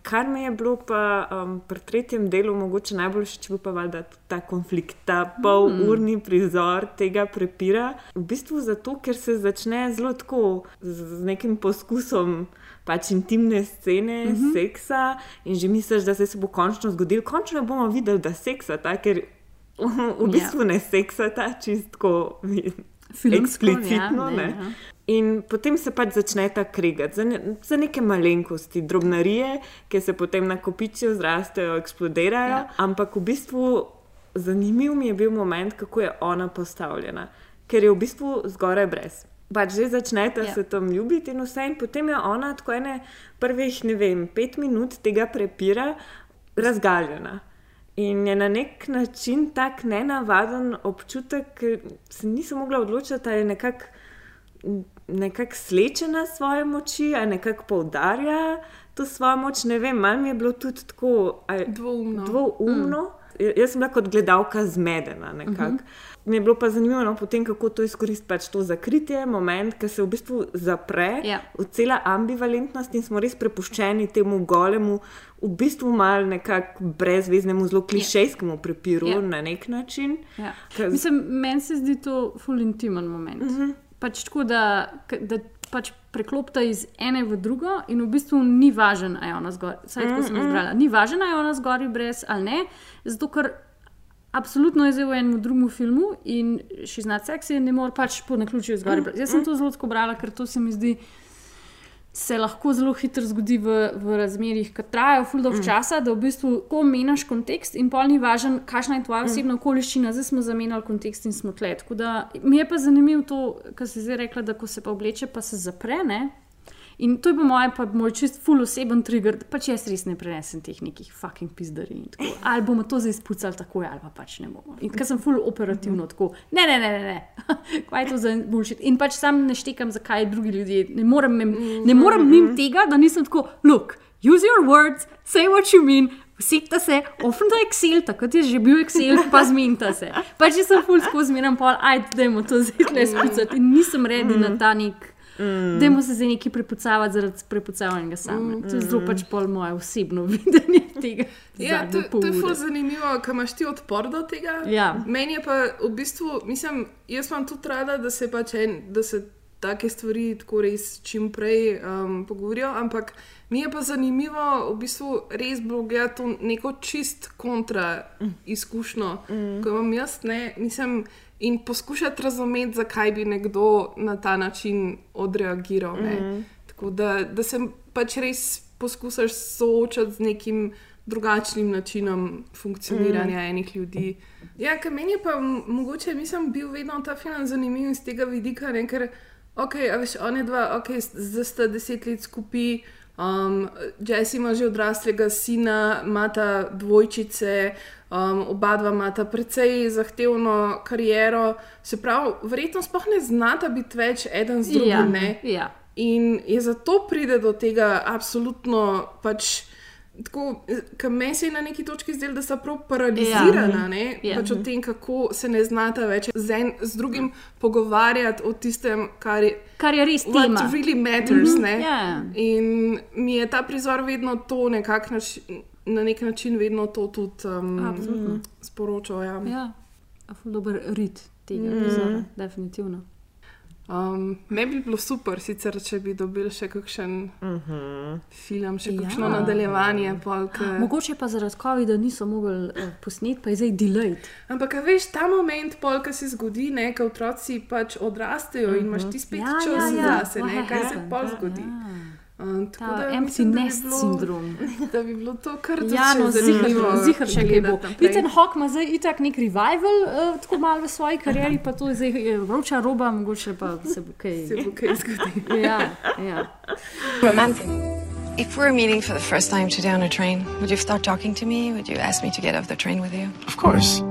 Kar mi je bilo pa um, pri tretjem delu mogoče najbolj všeč, pa valjda ta konflikt, ta polurni prizor tega prepira. V bistvu zato, ker se začne zelo tako z, z nekim poskusom. Pač intimne scene, mm -hmm. seksa, in že misliš, da se, se bo končno zgodil. Končno bomo videli, da seksa, ta, ker v bistvu ne seksata, čistko eksplicitno. ja, ne, Ne, ja. In potem se pač začne ta kregati za, ne, za neke malenkosti, drobnarije, ki se potem nakopičijo, zrastejo, eksplodirajo. Ja. Ja. Ampak v bistvu zanimiv mi je bil moment, kako je ona postavljena, ker je v bistvu zgoraj brez. Pač že začnete Ja. ja. se tam ljubiti in vse, in potem je ona tako ene prvih, ne vem, pet minut tega prepira razgaljena. In je na nek način tak nenavaden občutek, ker se nisem mogla odločiti, ali je nekako nekak slečena svoje moči, ali nekako poudarja to svojo moč. Ne vem, malo mi je bilo tudi tako a je- Dvoumno. dvoumno. Mm. Jaz sem bila kot gledalka zmedena. Uh -huh. Mi je bilo pa zanimivo, no, potem, kako to izkoristiti, pač to zakritje, moment, ki se v bistvu zapre, Ja. cela ambivalentnost in smo res prepuščeni temu golemu, v bistvu malo nekako brezveznemu, zelo klišejskemu prepiru Ja. ja. na nek način. Ja. Ker- Mislim, meni se zdi to ful intimen moment. Uh -huh. pač tako, da, da pač preklopita iz ene v drugo, in v bistvu ni važno, ali je ona zgoraj. Vsaj tako sem razbrala. Ni važno, ali je ona zgoraj brez ali ne, zato ker. Absolutno je zdaj v enem drugem filmu in še znati seksi ne more pač po naključju zgoraj. brez. Jaz sem to zelo tako brala, ker to se mi zdi, se lahko zelo hitro zgodi v, v razmerah, ki trajajo ful dolg časa, da v bistvu ko meniš kontekst in pol ni važen, kakšna je tvoja osebna okoliščina, zdaj smo zamenjali kontekst in smo tle. Tako da mi je pa zanimivo to, kar si zdaj rekla, da ko se pa obleče, pa se zapre. Ne? In to je po mojem, pa moj čist full oseben trigger, da pač jaz res ne prenesem teh nekih fucking pizdarij. tako. Ali bomo to zdaj spucali tako, ali pa pač ne bomo. In ker sem full operativno tako, ne, ne, ne, ne, ne. kaj je to za bullshit. In pač sam ne štekam, zakaj drugi ljudje. Ne morem, mem- ne morem mimo tega, da nisem tako, look, use your words, say what you mean. Usikta se, ofn da Excel, takrat je že bil Excel, pa zminta se. Pač jaz sem full skozi zmeram pol, ajde, dajmo to zdaj tle spucati. In nisem redi na ta nek. Mm. Dajmo se zdaj nekaj prepucavati zaradi prepucavanja same. Mm. To je zelo pač pol moje osebno videnje tega. Ja, to, to je ure. zanimivo, ker imaš ti odpor do tega. Ja. Meni je pa v bistvu, mislim, jaz imam tudi rada, da se pač en, da se take stvari tako res čim prej um, pogovorijo, ampak mi je pa zanimivo v bistvu res bilo gledati to neko čist kontra izkušnjo, mm. ko imam jaz, ne, mislim, in poskušati razumeti, zakaj bi nekdo na ta način odreagiral. Mm. Tako da, da se pač res poskušaš soočati z nekim drugačnim načinom funkcioniranja mm. enih ljudi. Ja, kar meni je pa mogoče, mislim, bil vedno ta film zanimiv iz tega vidika, ne, ker, ok, a veš, one dva, ok, zdaj sta deset let skupaj. Um, Jesse ima že odraslega sina, imata dvojčice, um, oba dva imata precej zahtevno kariero, se pravi, verjetno sploh ne znata biti več eden z drugim. Ja, ne. ja. In je zato pride do tega absolutno pač. Tako, ker meni se je na neki točki zdelo, da sta prav paralizirana, Ja. ne, Ja. pač o tem, kako se ne znata več z, en, z drugim pogovarjati o tistem, kar je, Kar je res what tema. really matters. Mhm, ne. ja. In mi je ta prizor vedno to nekak nač, na nek način vedno to tudi um, sporočal. Ja. Ja, a ful dober rit tega mm. prizora, definitivno. Um, Meni bi bilo super, sicer, če bi dobili še kakšen uh -huh. film, še Ja. kakšno nadaljevanje. Pol, ke... Mogoče pa zaradi COVID-a niso mogli uh, posneti, pa je zdaj delayed. Ampak, a veš, ta moment, pol, ki se zgodi, ne, ko otroci pač odrastejo in imaš ti spet Ja, čas ja, ja. zase, What ne, kaj se happened? pol Ja, zgodi. ja. Um, tako Ta da empty mislim, da bi nest bilo- sindrom. Da bi bilo to kar Ja, no, zanimivo. zihar še kaj bo. Ethan Hawke ima zdaj itak nek revival, uh, tako malo v svoji karieri, pa to je zdaj je vroča roba, mogoče pa se bo kaj. Se bo kaj zgodilo. Ja, ja. Romantic. If we're meeting for the first time today on a train, would you start talking to me? Would you ask me to get off the train with you? Of course.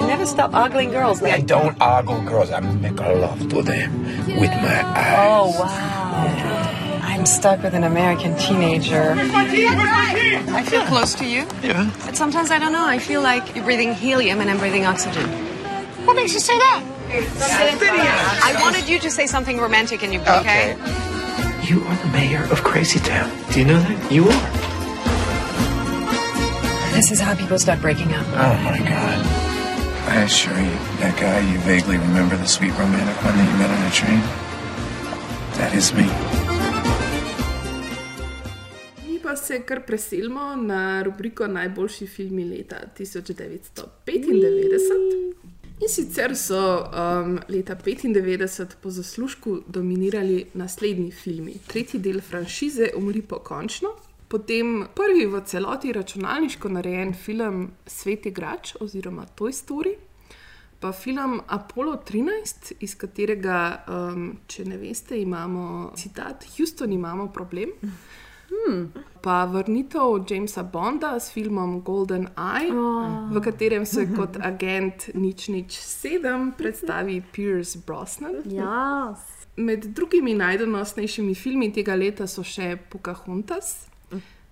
You never stop ogling girls. I don't ogle girls. I make love to them with my oh, eyes. Oh, wow. I'm stuck with an American teenager. I feel close to you. Yeah. But sometimes I don't know. I feel like you're breathing helium and I'm breathing oxygen. What makes you say that? I wanted you to say something romantic in you, okay? You are the mayor of Crazy Town. Do you know that? You are. This is how people start breaking up. Oh my god. I assure you, that guy you vaguely remember the sweet romantic one that you met on a train? That is me. Pa se kar preselimo na rubriko Najboljši filmi leta 1995. In sicer so um, leta 1995 po zaslužku dominirali naslednji filmi. Tretji del franšize Umri pokončno, potem prvi v celoti računalniško narejen film Svet igrač oziroma Toy Story. Pa film Apollo 13, iz katerega, um, če ne veste, imamo citat: Houston, imamo problem. Hmm. Pa vrnitev Jamesa Bonda s filmom Golden Eye, oh. v katerem se kot agent nič nič sedem predstavi Pierce Brosnan. Yes. Med drugimi najdonosnejšimi filmi tega leta so še Pocahontas,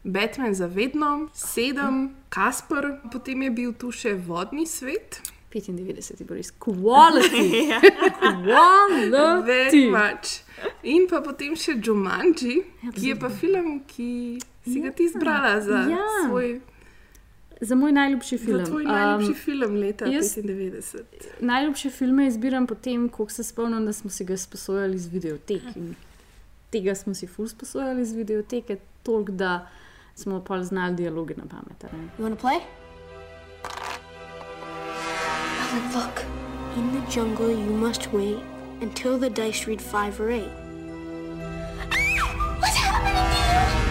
Batman za vedno, Sedem, Kasper, potem je bil tu še Vodni svet. 95 je bil res quality. quality. Very much. In pa potem še Jumanji, ki je pa film, ki si ga ti izbrala za Ja. svoj Za moj najljubši film. Za tvoj najljubši Um, film leta jaz- 95. Najljubše filme izbiram potem, ko se spomnim, da smo si ga sposojali z videotek. In tega smo si ful sposojali z videoteke, toliko da smo pa znali dialoge na pamet. You want to play? Alan, look. In the jungle, you must wait until the dice read five or eight. What's happening to you?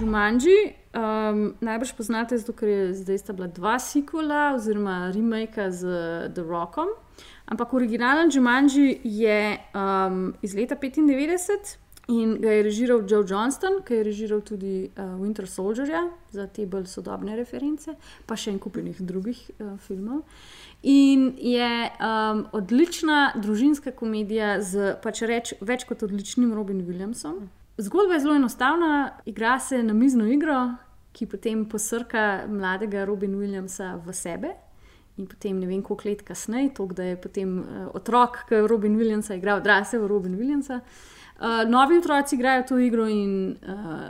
Jumanji, um, najbrž poznate, zato ker je zdaj sta bila dva sequela oziroma remake z The Rockom. Ampak originalen Jumanji je um, iz leta 95 in ga je režiral Joe Johnston, ki je režiral tudi uh, Winter Soldierja za te bolj sodobne reference, pa še en kupenih drugih uh, filmov. In je um, odlična družinska komedija z pač reč, več kot odličnim Robin Williamsom. Zgodba je zelo enostavna, igra se na mizno igro, ki potem posrka mladega Robin Williamsa v sebe. In potem ne vem, koliko let kasneje, to, da je potem uh, otrok, ki je Robin Williamsa igral, odrasel Robin Williamsa. Uh, novi otroci igrajo to igro in uh,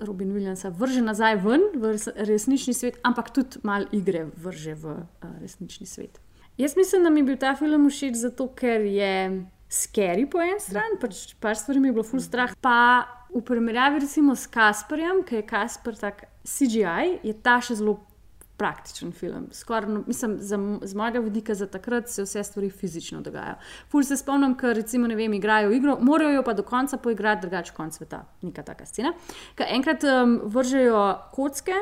Robin Williamsa vrže nazaj ven v res, resnični svet, ampak tudi malo igre vrže v uh, resnični svet. Jaz mislim, da mi je bil ta film všeč zato, ker je scary po eni strani, pač par stvari mi je bilo full strah. Pa v primerjavi recimo s Kasperjem, ki je Kasper tak CGI, je ta še zelo praktičen film. Skoraj, no, mislim, za, z mojega vidika za takrat se vse stvari fizično dogajajo. Ful se spomnim, ker recimo ne vem, igrajo igro, morajo jo pa do konca poigrati, drugače konc sveta, neka taka scena. Ker enkrat um, vržejo kocke.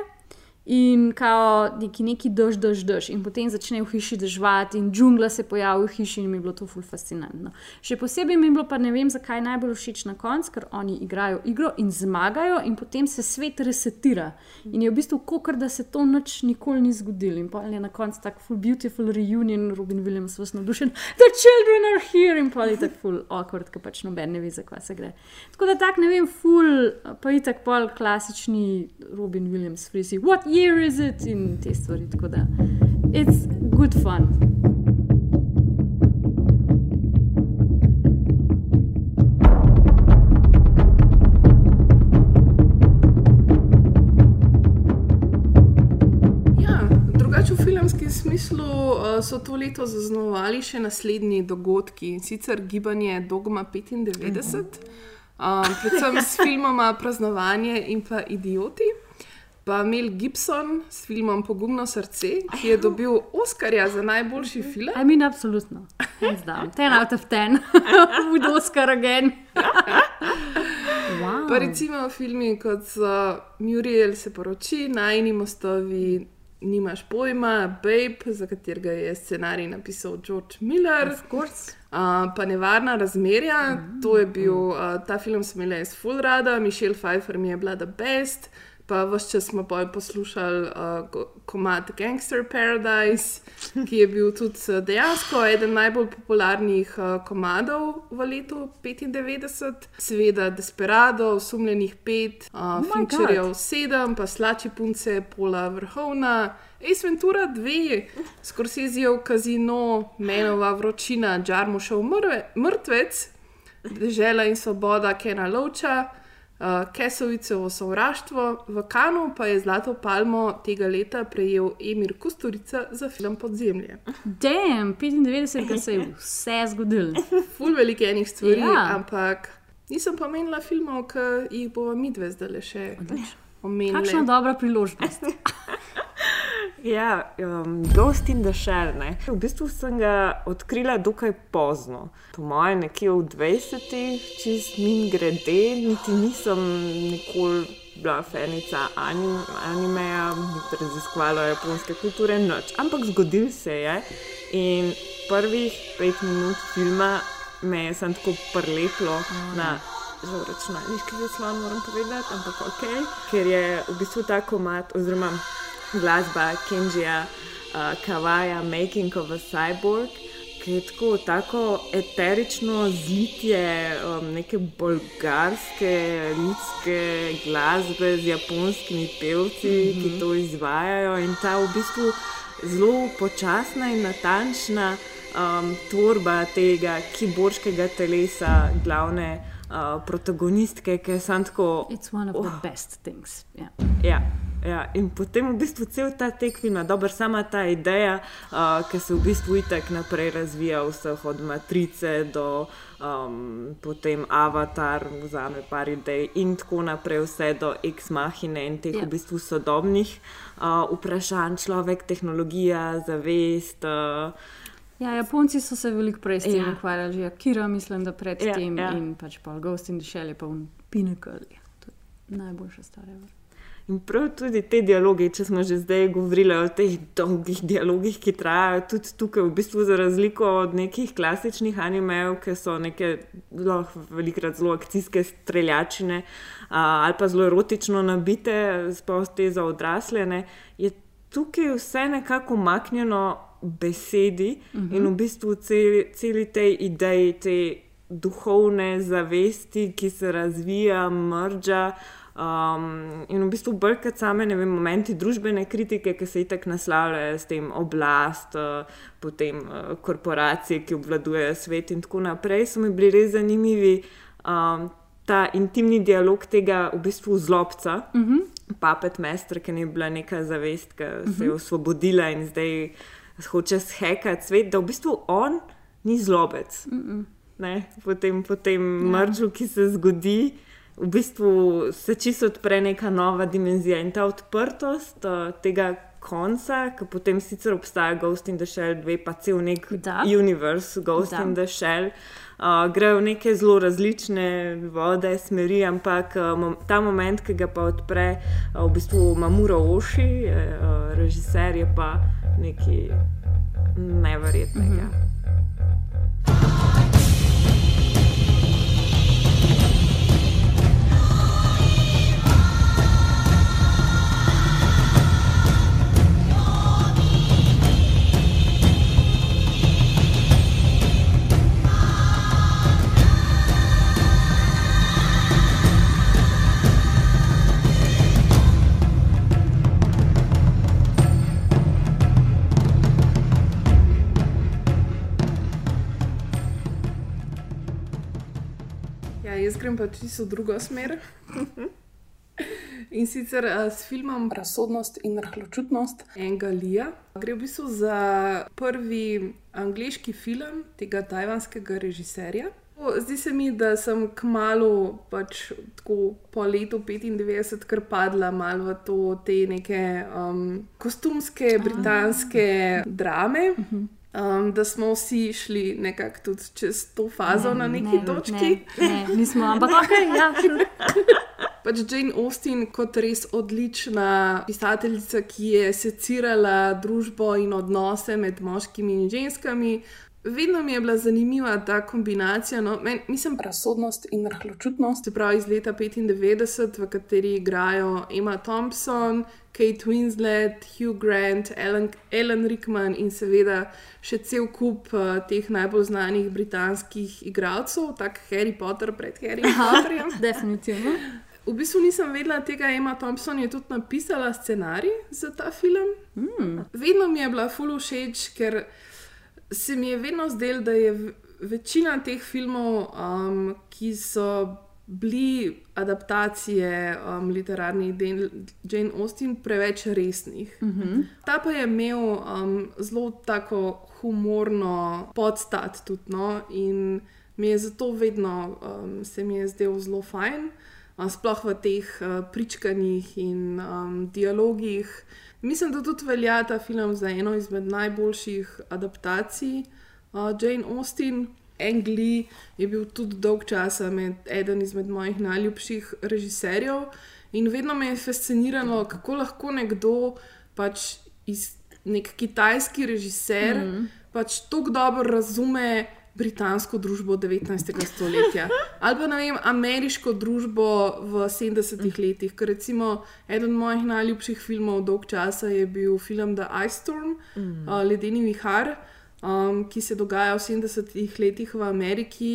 In kao neki, neki dež, dež, dež, in potem začne v hiši dežvati, in džungla se pojavi v hiši, in mi je bilo to ful fascinantno. Še posebej mi je bilo, pa ne vem, zakaj najbolj všeč na koncu, ker oni igrajo igro in zmagajo, in potem se svet resetira. In je v bistvu kot da se to noč nikoli ni zgodilo. In pa je na koncu tako full beautiful reunion, Robin Williams vas navdušen, the children are here, in pa je tako full awkward, ker pač noben ne ve, zakaj se gre. Tako da tak ne vem, full, pa je tako pol klasični Robin Williams, frisi, what year is it in te stvari. Tako da, it's good fun. Ja, filmskem smislu uh, so to leto zaznamovali še naslednji dogodki, sicer gibanje Dogma 95, um, predvsem s filmoma Praznovanje in pa Idioti. Pa Mel Gibson s filmom Pogumno srce, ki je dobil Oscarja za najboljši film. I mean, absolutno. 10 out of 10. Would Oscar again. wow. Pa recimo filmi kot so Muriel se poroči, Najni mostovi, Nimaš pojma, Babe, za katerega je scenarij napisal George Miller. Uh, pa Nevarna razmerja, mm. to je bil, uh, ta film sem imela jaz full rada, Mišel Pfeiffer mi je bila the best. Pa vse čas smo bolj poslušali uh, komad Gangster Paradise, ki je bil tudi uh, dejansko eden najbolj popularnih uh, komadov v letu 95. Seveda Desperado, Sumljenih pet, uh, Oh Fincherjev God. sedem, pa Slači punce, Pola Vrhovna. Ace Ventura 2, Scorsesejev kazino, Menova vročina, Džarmušov mrtvec, Dežela in svoboda Kena Lovča, uh, Kesovicevo sovraštvo, v Kanu pa je Zlato palmo tega leta prejel Emir Kusturica za film Podzemlje. Damn, 95, se je vse zgodilo. Ful veliko enih stvari, Ja. ampak nisem pa menila filmov, ki jih bomo mi dve zdaj še omenili. Kakšna dobra priložnost. Ja, um, Ghost in the Shell. Ne. V bistvu sem ga odkrila dokaj pozno, po mojem, nekje v 20-ih, čist min grede, niti nisem nikoli bila fanica anim, animeja, raziskovala japonske kulture, noč. Ampak zgodil se je in prvih pet minut filma me je sem tako prleplo na. Žal računalniški zaslon moram povedati, ampak ok, ker je v bistvu ta komat, oziroma glasba Kenjija uh, Kawaja Making of a Cyborg, je tako, tako eterično zlitje um, neke bolgarske ljudske glasbe z japonskimi pevci, mm -hmm. ki to izvajajo in ta v bistvu zelo počasna in natančna um, tvorba tega kiborškega telesa, glavne uh, protagonistke, ki je sam tako. It's one of the best things. Yeah. Ja, ja. In potem v bistvu cel ta tek filma, dobro, sama ta ideja, uh, ki se v bistvu itek naprej razvija, vseh od Matrice do um, potem Avatar, vzame par idej in tako naprej, vse do Ex-Machine in teh Ja. v bistvu sodobnih uh, vprašanj, človek, tehnologija, zavest. Uh, Ja, Japonci so se veliko prej s tem Ja. ukvarjali, že Akira, mislim, da predtem Ja, ja, in pač pa Ghost in the Shell je pa un pinnacle. Ja, to je najboljša stvar. In prav tudi te dialoge, če smo že zdaj govorili o teh dolgih dialogih, ki trajajo tudi tukaj, v bistvu za razliko od nekih klasičnih animejev, ki so neke zelo, velikrat zelo akcijske streljačine ali pa zelo erotično nabite, sploh te za odrasle, ne, je tukaj vse nekako maknjeno besedi uh -huh. in v bistvu celi, celi tej ideji, te duhovne zavesti, ki se razvija, mrža. Um, in v bistvu bolj kot same vem, momenti družbene kritike, ki se itak naslavljajo s tem oblast, uh, potem uh, korporacije, ki obvladujejo svet in tako naprej, so mi bili res zanimivi. Um, ta intimni dialog tega v bistvu zlobca, uh -huh. papet mester, ki ni bila neka zavest, ki uh -huh. se je osvobodila in zdaj hoče shekati svet, da v bistvu on ni zlobec. Uh -uh. Ne, potem potem ja. mržu, ki se zgodi, v bistvu se čisto odpre neka nova dimenzija in ta odprtost uh, tega konca, ki potem sicer obstaja Ghost in the Shell 2, pa cel nek Da. univerz Ghost Da. in the Shell. Uh, grejo v neke zelo različne vode, smeri, ampak uh, ta moment, ki ga pa odpre uh, v bistvu Mamuro Oši, uh, režiser, je pa nekaj neverjetnega. Mm -hmm. Grem pa čisto v drugo smer. In sicer uh, s filmom Razsodnost in rahločutnost Enga Lija. Gre v bistvu za prvi angliški film tega tajvanskega režiserja. Zdi se mi, da sem kmalo, pač tako po letu 95, kar padla malo v to, te neke um, kostumske britanske drame. Um, da smo vsi šli nekako tudi čez to fazo ne, na neki ne, točki. Ne, ne, nismo, ampak ok, ja, sure. Pač Jane Austen kot res odlična pisateljica, ki je secirala družbo in odnose med moškimi in ženskami. Vedno mi je bila zanimiva ta kombinacija. No, men, mislim, razsodnost in rahločutnost, se pravi iz leta 95, v kateri igrajo Emma Thompson, Kate Winslet, Hugh Grant, Alan, Alan Rickman in seveda še cel kup uh, teh najbolj znanih britanskih igralcev, tako Harry Potter pred Harry Potterjem. Definitivno. V bistvu nisem vedela tega, Emma Thompson je tudi napisala scenarij za ta film. Mm. Vedno mi je bila full všeč, ker se mi je vedno zdelo, da je večina teh filmov, um, ki so bili adaptacije um, literarnih del Jane Austen, preveč resnih. Mm -hmm. Ta pa je imel um, zelo tako humorno podstat tudi, no? in mi je zato vedno um, se mi je zdel zelo fajn. Uh, sploh v teh uh, pričkanjih in um, dialogih. Mislim, da tudi velja ta film za eno izmed najboljših adaptacij uh, Jane Austen. Angli je bil tudi dolg časa med, eden izmed mojih najljubših režiserjev in vedno me je fasciniralo, kako lahko nekdo, pač iz nek kitajski režiser, mm -hmm. pač tako dobro razume britansko družbo 19. stoletja ali pa vem, ameriško družbo v 70-ih letih. Ker recimo eden mojih najljubših filmov dolg časa je bil film The Ice Storm, mm. uh, Ledeni vihar, um, ki se dogaja v 70-ih letih v Ameriki.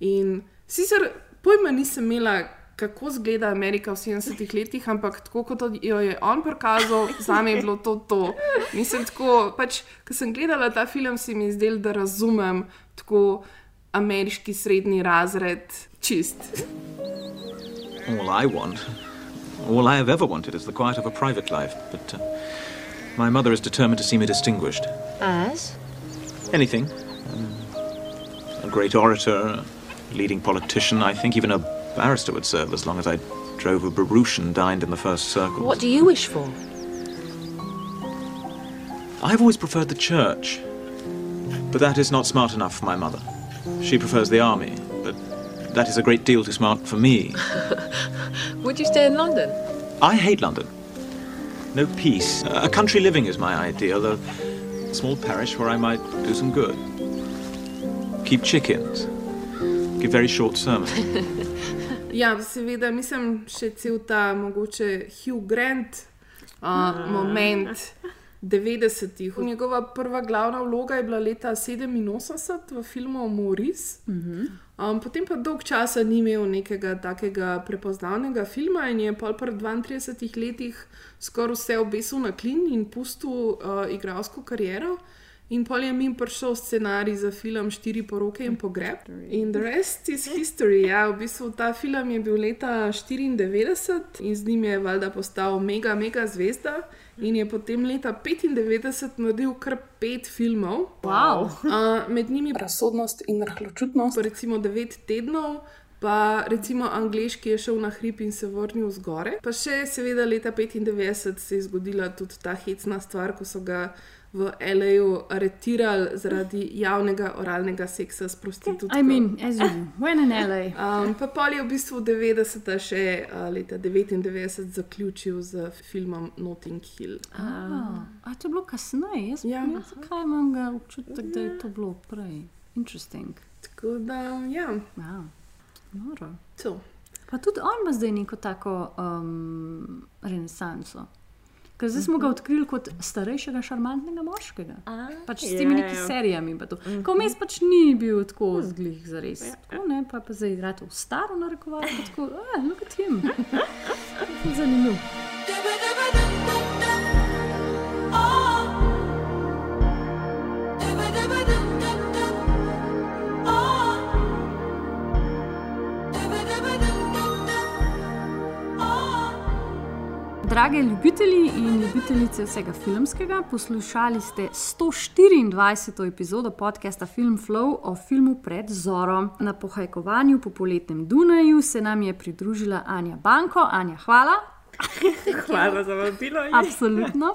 In sicer pojma nisem imela. Kako izgleda Amerika v 70-ih letih, ampak tako kot jo je on prikazal, za me je bilo to. to. Mislim, tako, pač, ko sem gledala ta film, se mi je zdelo, da razumem tako ameriški srednji razred čist. All I want, all I have ever wanted, is the quiet of a private life. But uh, my mother is determined to see me distinguished. As? Anything. Um, a great orator, a leading politician, I think even a barrister would serve as long as I drove a barouche and dined in the first circle. What do you wish for? I've always preferred the church. But that is not smart enough for my mother. She prefers the army, but that is a great deal too smart for me. Would you stay in London? I hate London. No peace. A country living is my ideal, a small parish where I might do some good. Keep chickens. Give very short sermons. ja, seveda, mislim, še cel ta mogoče Hugh Grant uh, moment. 90-ih. Njegova prva glavna vloga je bila leta 87 v filmu Maurice. Mm -hmm. um, potem pa dolg časa ni imel nekega takega prepoznavnega filma in je pol pred 32 letih skoraj vse obesil na klin in pustil uh, igralsko kariero. In pol je mi prišel scenarij za film Štiri poroke in pogreb. In the rest is history. Ja, v bistvu ta film je bil leta 94 in z njim je valjda postal mega, mega zvezda in je potem leta 95 naredil kar pet filmov. Wow. Uh, med njimi razsodnost in rahločutnost, recimo devet tednov. Pa recimo angliški je šel na hrib in se vrnil zgore. Pa še seveda leta 95 se je zgodila tudi ta hecna stvar, ko so ga v L.A.U. aretirali zaradi javnega oralnega seksa s prostitutko. I mean, as you when in L.A. Um, pa pol je v bistvu 90. še uh, leta 99 zaključil z filmom Notting Hill. Ah, a to je bilo kasneje, jaz Ja. ja. zakaj imam ga občutek, da je to bilo prej. Interesting. Tako da, ja, Wow. Noro. to. Pa tudi on ima zdaj neko tako um, renesanso. Ker zdaj smo ga odkrili kot starejšega, šarmantnega moškega. Pač s temi Ja, nekimi ja. serijami. pa to. Ko mes pač ni bil tako zglih za res. Tako, ne, pa, pa zdaj igrate v staro narekovanje. Tako, ah, look at him. Ful Drage ljubitelji in ljubitelice vsega filmskega, poslušali ste 124. epizodo podcasta Film Flow o filmu Pred Zoro. Na pohajkovanju po poletnem Dunaju se nam je pridružila Anja Banko. Anja, hvala. Hvala za vabilo. Absolutno.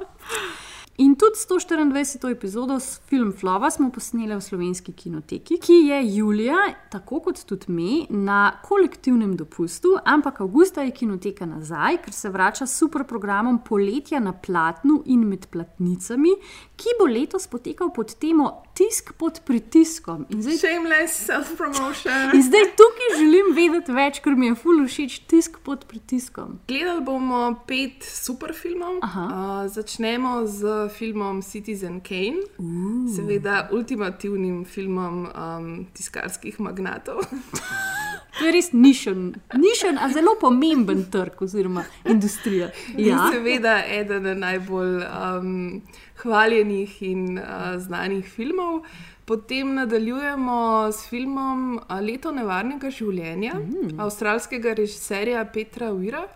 In tudi 124. epizodo s Film Flova smo posneli v slovenski kinoteki, ki je julija, tako kot tudi mi, na kolektivnem dopustu, ampak avgusta je kinoteka nazaj, ker se vrača s super programom Poletja na platnu in med platnicami, ki bo letos potekal pod temo tisk pod pritiskom. In zdaj, Shameless self-promotion. in zdaj tukaj želim vedeti več, ker mi je ful všeč tisk pod pritiskom. Gledali bomo pet super filmov. Uh, začnemo z filmom Citizen Kane, uh. seveda ultimativnim filmom um, tiskarskih magnatov. To je res nišen, nišen a zelo pomemben trg oziroma industrija. Ja. In seveda eden najbolj um, hvaljenih in uh, znanih filmov. Potem nadaljujemo s filmom Leto nevarnega življenja mm. avstralskega režiserja Petra Uira.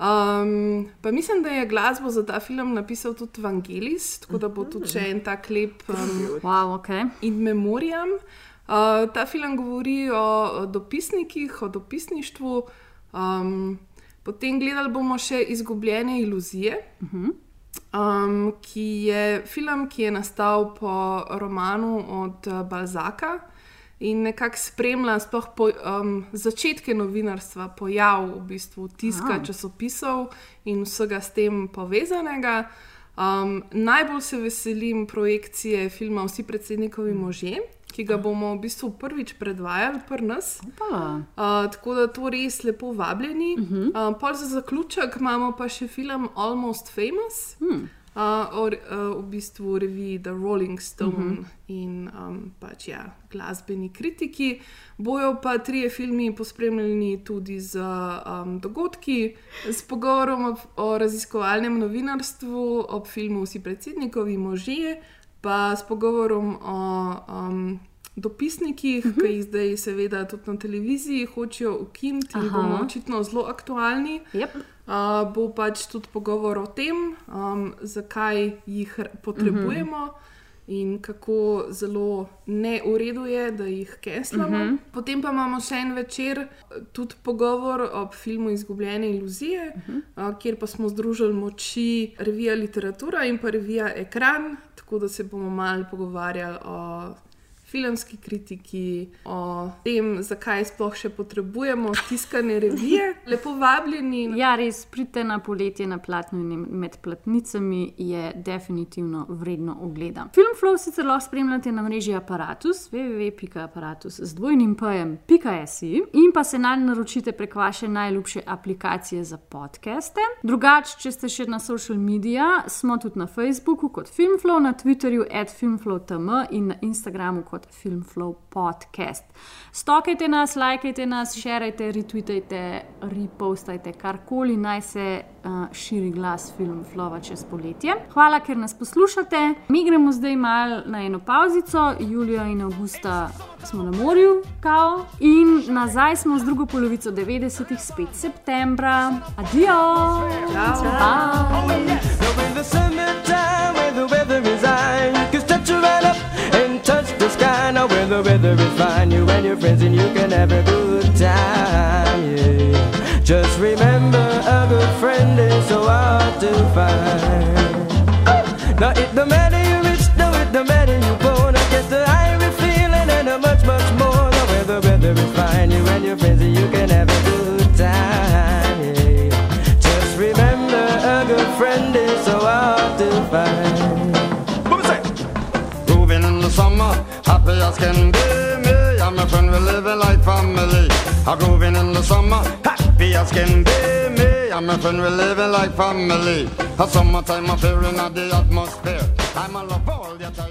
Um, pa mislim, da je glasbo za ta film napisal tudi Vangelis, tako da bo tudi še en tak lep um, wow, okay. in memoriam. Uh, ta film govori o, dopisnikih, o dopisništvu. Um, potem gledali bomo še Izgubljene iluzije, uh -huh. um, ki je film, ki je nastal po romanu od uh, Balzaka in nekako spremlja sploh po, um, začetke novinarstva, pojav v bistvu tiska, Aha. časopisov in vsega s tem povezanega. Um, najbolj se veselim projekcije filma Vsi predsednikovi možje, ki ga bomo v bistvu prvič predvajali pri nas. Uh, tako da to res lepo vabljeni. Uh -huh. uh, pol za zaključek imamo pa še film Almost Famous. Hmm. Uh, o, uh, v bistvu reviji The Rolling Stone uh -huh. in um, pač ja, glasbeni kritiki. Bojo pa trije filmi pospremljeni tudi z um, dogodki, s pogovorom o, o raziskovalnem novinarstvu, ob filmu Vsi predsednikovi možje, pa s pogovorom o um, dopisnikih, uh -huh. ki jih zdaj, seveda, tudi na televiziji hočejo ukiniti in bomo očitno zelo aktualni. Yep. Uh, bo pač tudi pogovor o tem, um, zakaj jih potrebujemo uh -huh. in kako zelo neuredu je, da jih keslamo. Uh Mhm. -huh. Potem pa imamo še en večer, tudi pogovor o filmu Izgubljene iluzije, uh -huh. uh, kjer pa smo združili moči revija Literatura in pa revija Ekran, tako da se bomo malo pogovarjali o filmski kritiki, o tem, zakaj sploh še potrebujemo tiskane revije. Lepo vabljeni. Ja, res pridite na poletje na platnu in med platnicami je definitivno vredno ogleda. Filmflow sicer lahko spremljate na mreži Apparatus, www.apparatus z dvojnim pojem.si in pa se nanj naročite prek vaše najljubše aplikacije za podcaste. Drugače, če ste še na social medija, smo tudi na Facebooku kot Filmflow, na Twitterju at filmflow.tm in na Instagramu kot Filmflow podcast. Stokajte nas, lajkajte nas, šerajte, retweetajte, repostajte, karkoli naj se uh, širi glas Filmflowa čez poletje. Hvala, ker nas poslušate. Mi gremo zdaj mal na eno pauzico, Julija in Augusta smo na morju, kao, in nazaj smo z drugo polovico 90-ih, spet septembra. Adijo! Now in the When the weather is fine, you and your friends and you can have a good time. Yeah. Just remember a good friend is so hard to find. Now it don't matter you rich, no it don't matter you poor. Now get the Irish feeling and a much much more. Now when the weather is fine, you and your friends and you can have a good time. Yeah. Just remember a good friend is so hard to find. Happy as can be. Me and my friend, we live living like family. A grooving in the summer, happy as can be. Me and my friend, we live living like family. A summertime affair in the atmosphere. I'm a love all the time.